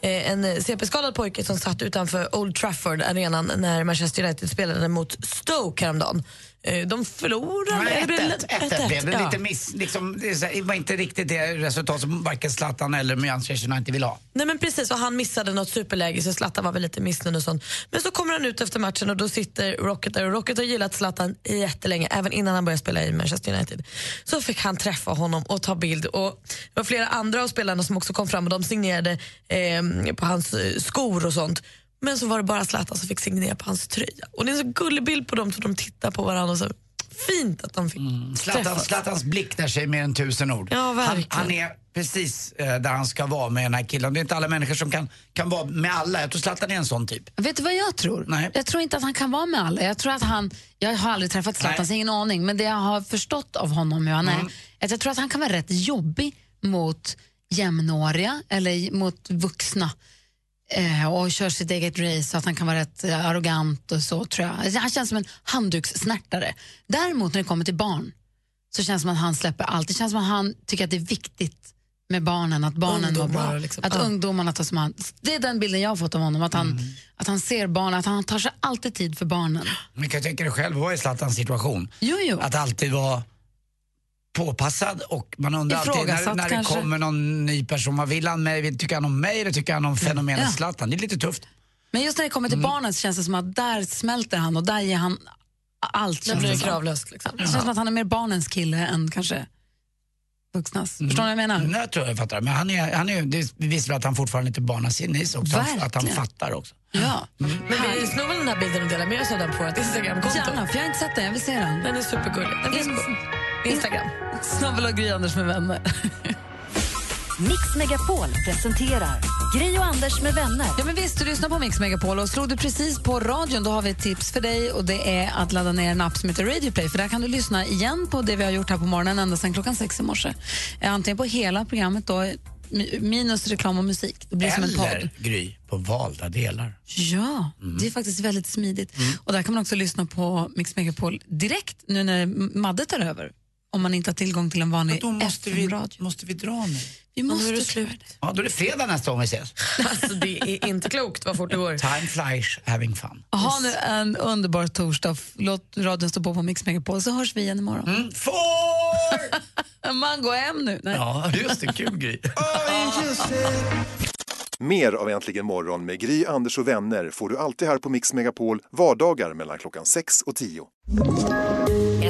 Eh, En CP-skadad pojke som satt utanför Old Trafford-arenan när Manchester United spelade mot Stoke häromdagen. Eh, De förlorade. Eller blev det 1-1 1-1? blev det. Ja. Lite miss, liksom, det var inte riktigt det resultat som varken Zlatan eller Manchester United vill ha. Nej men precis, och han missade något superläge så Zlatan var väl lite missnöjd och sånt. Men så kommer han ut efter matchen och då sitter Rocket där och Rocket har gillat Zlatan jättelänge, även innan han började spela i Manchester United. Så fick han träffa honom och ta bild och det var flera andra av spelarna som också kom fram och de signerade eh, på hans eh, skor och sånt. Men så var det bara Zlatan som fick signera på hans tröja. Och det är en så gullig bild på dem som de tittar på varandra och så fint att de fick Zlatan, träffas. Zlatans blick där säger mer än tusen ord. Ja, han, verkligen. han är precis eh, där han ska vara med den här killen. Det är inte alla människor som kan, kan vara med alla. Jag tror Zlatan är en sån typ. Vet du vad jag tror? Nej. Jag tror inte att han kan vara med alla. Jag tror att han, jag har aldrig träffat Zlatan, så ingen aning, men det jag har förstått av honom hur han är, är att jag tror att han kan vara rätt jobbig mot jämnåriga eller mot vuxna och kör sitt eget race så att han kan vara rätt eh, arrogant och så tror jag. Han känns som en handdukssnärtare. Däremot när det kommer till barn så känns det som att han släpper allt. Det känns som att han tycker att det är viktigt med barnen, att barnen mår bra. liksom. Att Ja. ungdomarna tas om hand. Det är den bilden jag har fått av honom, att han, att han ser barnen, att han tar sig alltid tid för barnen. Man kan tänka dig själv, vad är Zlatans situation? Jo, jo. Att alltid vara påpassad och man undrar alltid när, när det kanske. kommer någon ny person, vad vill han mig? Tycker han om mig eller tycker han om fenomenet Ja. Zlatan? Det är lite tufft. Men just när det kommer till barnen så känns det som att där smälter han och där ger han allt. Blir det som. kravlöst. Liksom. Det känns som att han är mer barnens kille än kanske vuxnas. Förstår ni vad jag menar? Nej, jag tror jag fattar. Men han är, han är, det visar väl att han fortfarande inte barnar sin is också. Att han Verkligen. fattar också. Ja. Men vi snor väl den här bilden och delar med oss av den på vårt Instagramkonto. Gärna, för jag har inte sett den. Jag vill se den. Den är supergullig. Den finns på Instagram. Snabbel och Gry Anders med vänner. Mix Megapol presenterar Gri och Anders med vänner. Ja, men visst, du lyssnar på Mix Megapol och slog du precis på radion då har vi ett tips för dig och det är att ladda ner en app som heter Radio Play för där kan du lyssna igen på det vi har gjort här på morgonen ända sedan klockan sex i morse. Eh, Antingen på hela programmet då, mi- minus reklam och musik. Det blir som en podd. Eller, Gry, på valda delar. Ja, det är faktiskt väldigt smidigt. Och där kan man också lyssna på Mix Megapol direkt nu när Madde tar över. Om man inte har tillgång till en vanlig Då måste vi, FM-radio. måste vi dra nu. Vi måste är det slut. Ja, då är det fredag nästa gång vi ses. Alltså, det är inte klokt vad fort det går. Time flies, having fun. Ha nu en underbar torsdag. Låt radion stå på på Mix Megapol så hörs vi igen imorgon. Mm. Får! Man går hem nu. Nej. Ja, just det. Kul Gry. Mer av Äntligen morgon med Gry, Anders och vänner får du alltid här på Mix Megapol vardagar mellan klockan 6 och 10.